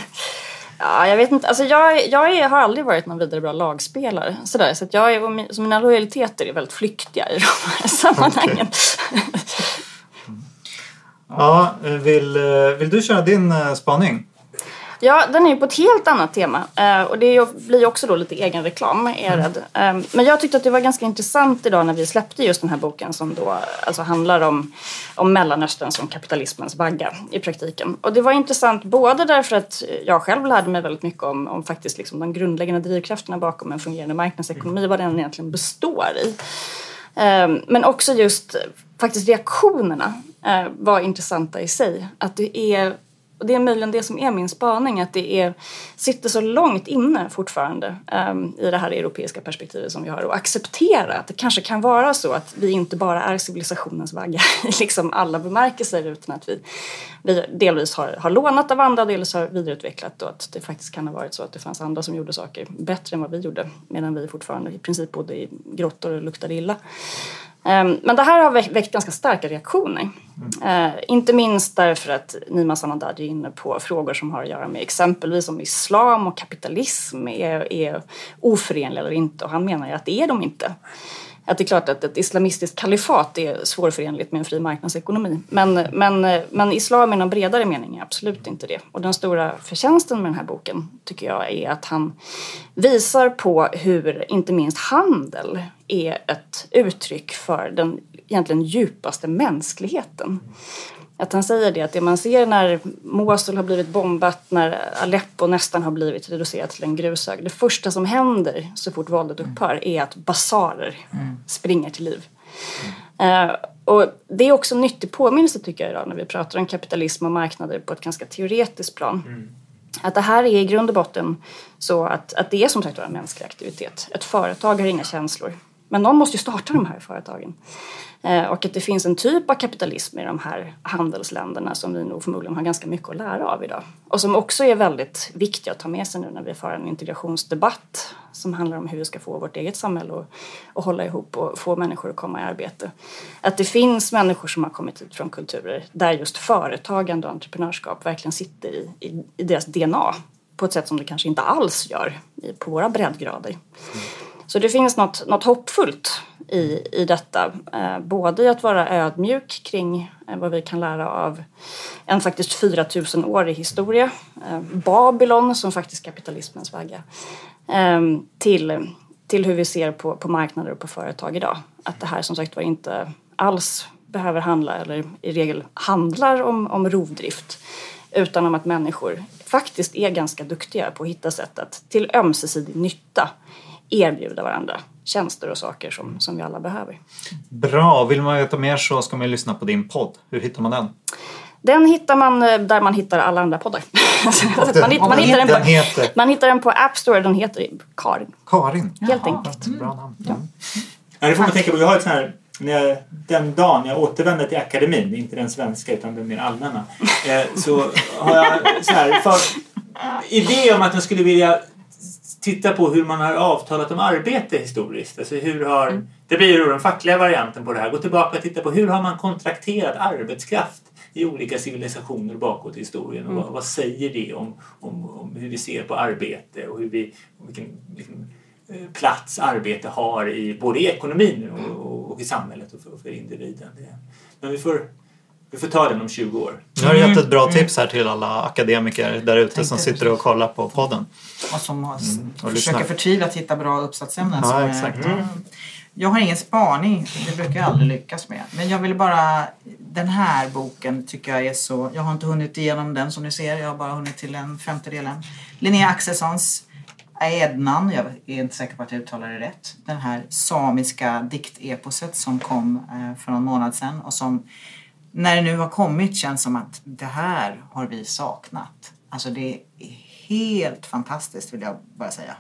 Ja, jag vet inte. Alltså jag, jag har aldrig varit någon vidare bra lagspelare. Sådär. Så att jag är, så mina lojaliteter är väldigt flyktiga i de här sammanhangen. Okay. ja, vill, vill du köra din eh, spaning? Ja, den är ju på ett helt annat tema eh, och det blir också då lite egen reklam är jag rädd. Eh, men jag tyckte att det var ganska intressant idag när vi släppte just den här boken som då alltså handlar om, om Mellanöstern som kapitalismens vagga i praktiken. Och det var intressant både därför att jag själv lärde mig väldigt mycket om, om faktiskt liksom de grundläggande drivkrafterna bakom en fungerande marknadsekonomi, vad den egentligen består i. Eh, men också just faktiskt reaktionerna var intressanta i sig. Att det är och det är möjligen det som är min spaning, att det är, sitter så långt inne fortfarande um, i det här europeiska perspektivet som vi har och acceptera att det kanske kan vara så att vi inte bara är civilisationens vagga i liksom alla bemärkelser utan att vi, vi delvis har, har lånat av andra, delvis har vidareutvecklat och att det faktiskt kan ha varit så att det fanns andra som gjorde saker bättre än vad vi gjorde medan vi fortfarande i princip bodde i grottor och luktade illa. Ehm, men det här har väckt ganska starka reaktioner. Mm. Inte minst därför att Nima Sanandaji är inne på frågor som har att göra med exempelvis om islam och kapitalism är, är oförenliga eller inte och han menar ju att det är de inte att det är klart att ett islamistiskt kalifat är svårförenligt med en fri marknadsekonomi. Men, men, men islam i någon bredare mening är absolut inte det. Och den stora förtjänsten med den här boken tycker jag är att han visar på hur inte minst handel är ett uttryck för den egentligen djupaste mänskligheten. Att han säger det, att det man ser när Mosul har blivit bombat, när Aleppo nästan har blivit reducerat till en grushög. Det första som händer så fort våldet upphör är att basarer mm. springer till liv. Eh, och det är också en nyttig påminnelse tycker jag idag när vi pratar om kapitalism och marknader på ett ganska teoretiskt plan. Att det här är i grund och botten så att, att det är som sagt var en mänsklig aktivitet. Ett företag har inga känslor. Men någon måste ju starta de här företagen. Eh, och att det finns en typ av kapitalism i de här handelsländerna som vi nog förmodligen har ganska mycket att lära av idag. Och som också är väldigt viktiga att ta med sig nu när vi får en integrationsdebatt som handlar om hur vi ska få vårt eget samhälle att, att hålla ihop och få människor att komma i arbete. Att det finns människor som har kommit hit från kulturer där just företagande och entreprenörskap verkligen sitter i, i, i deras DNA på ett sätt som det kanske inte alls gör på våra breddgrader. Så det finns något, något hoppfullt i, i detta. Eh, både i att vara ödmjuk kring eh, vad vi kan lära av en faktiskt 4000-årig historia. Eh, Babylon som faktiskt kapitalismens vagga. Eh, till, till hur vi ser på, på marknader och på företag idag. Att det här som sagt var inte alls behöver handla, eller i regel handlar om, om rovdrift. Utan om att människor faktiskt är ganska duktiga på att hitta sätt att till ömsesidig nytta erbjuda varandra tjänster och saker som, som vi alla behöver. Bra, vill man veta mer så ska man ju lyssna på din podd. Hur hittar man den? Den hittar man eh, där man hittar alla andra poddar. man, hittar, man, hittar den på, heter man hittar den på App Store, den heter Karin. Karin. Helt Jaha, enkelt. Bra namn. Mm. Ja, det får man tänka på. Jag har ett sånt här, när jag, den dagen jag återvänder till akademin, inte den svenska utan den mer allmänna, eh, så har jag så här, för, idé om att jag skulle vilja titta på hur man har avtalat om arbete historiskt. Alltså hur har, Det blir ju den fackliga varianten på det här. Gå tillbaka och titta på hur har man kontrakterat arbetskraft i olika civilisationer bakåt i historien och vad, vad säger det om, om, om hur vi ser på arbete och hur vi, och vilken, vilken eh, plats arbete har i både i ekonomin och, och, och i samhället och för, för individen. Det, men vi får, vi får ta den om 20 år. Nu har du gett ett bra tips här till alla akademiker där ute som sitter och kollar på podden. Och som har, och försöker förtvivlat hitta bra uppsatsämnen. Ja, som är- exakt. Mm. Jag har ingen spaning, det brukar jag aldrig lyckas med. Men jag vill bara, den här boken tycker jag är så, jag har inte hunnit igenom den som ni ser, jag har bara hunnit till en femtedelen. Linnea Axelssons Aednan, jag är inte säker på att jag uttalar det rätt. Den här samiska dikteposet som kom eh, för någon månad sedan och som när det nu har kommit känns som att det här har vi saknat. Alltså det är helt fantastiskt vill jag bara säga.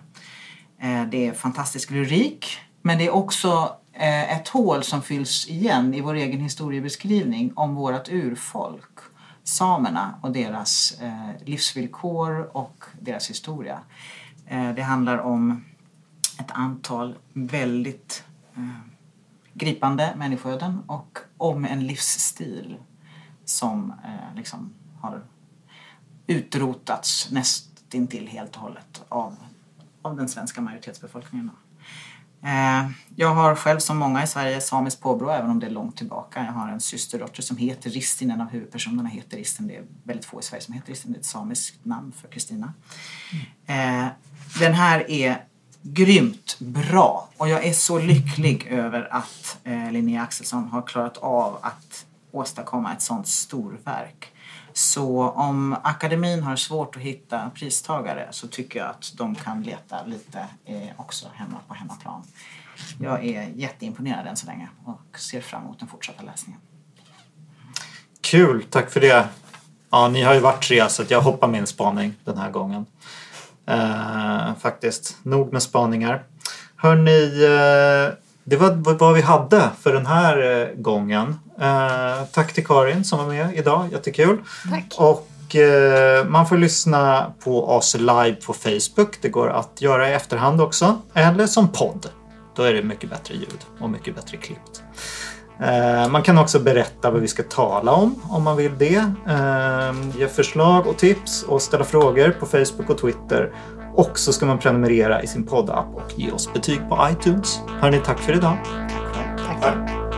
Eh, det är fantastisk lyrik men det är också eh, ett hål som fylls igen i vår egen historiebeskrivning om vårt urfolk, samerna och deras eh, livsvillkor och deras historia. Det handlar om ett antal väldigt gripande människoöden och om en livsstil som eh, liksom har utrotats nästintill helt och hållet av, av den svenska majoritetsbefolkningen. Eh, jag har själv som många i Sverige samiskt påbrå även om det är långt tillbaka. Jag har en systerdotter som heter Ristin, en av huvudpersonerna heter Ristin. Det är väldigt få i Sverige som heter Ristin, det är ett samiskt namn för Kristina. Eh, den här är grymt bra och jag är så lycklig över att eh, Linnea Axelsson har klarat av att åstadkomma ett sånt storverk. Så om akademin har svårt att hitta pristagare så tycker jag att de kan leta lite eh, också hemma på hemmaplan. Jag är jätteimponerad än så länge och ser fram emot den fortsatta läsningen. Kul, tack för det. Ja, ni har ju varit tre så jag hoppar min spaning den här gången. Eh, faktiskt, nog med spaningar. Hörni, eh, det var vad vi hade för den här eh, gången. Eh, tack till Karin som var med idag, jättekul. Tack. Och man får lyssna på oss live på Facebook. Det går att göra i efterhand också. Eller som podd. Då är det mycket bättre ljud och mycket bättre klippt. Eh, Man kan också berätta vad vi ska tala om om man vill det. Eh, Ge förslag och tips och ställa frågor på Facebook och Twitter. Och så ska man prenumerera i sin poddapp och ge oss betyg på iTunes. Hörni, tack för idag. Tack.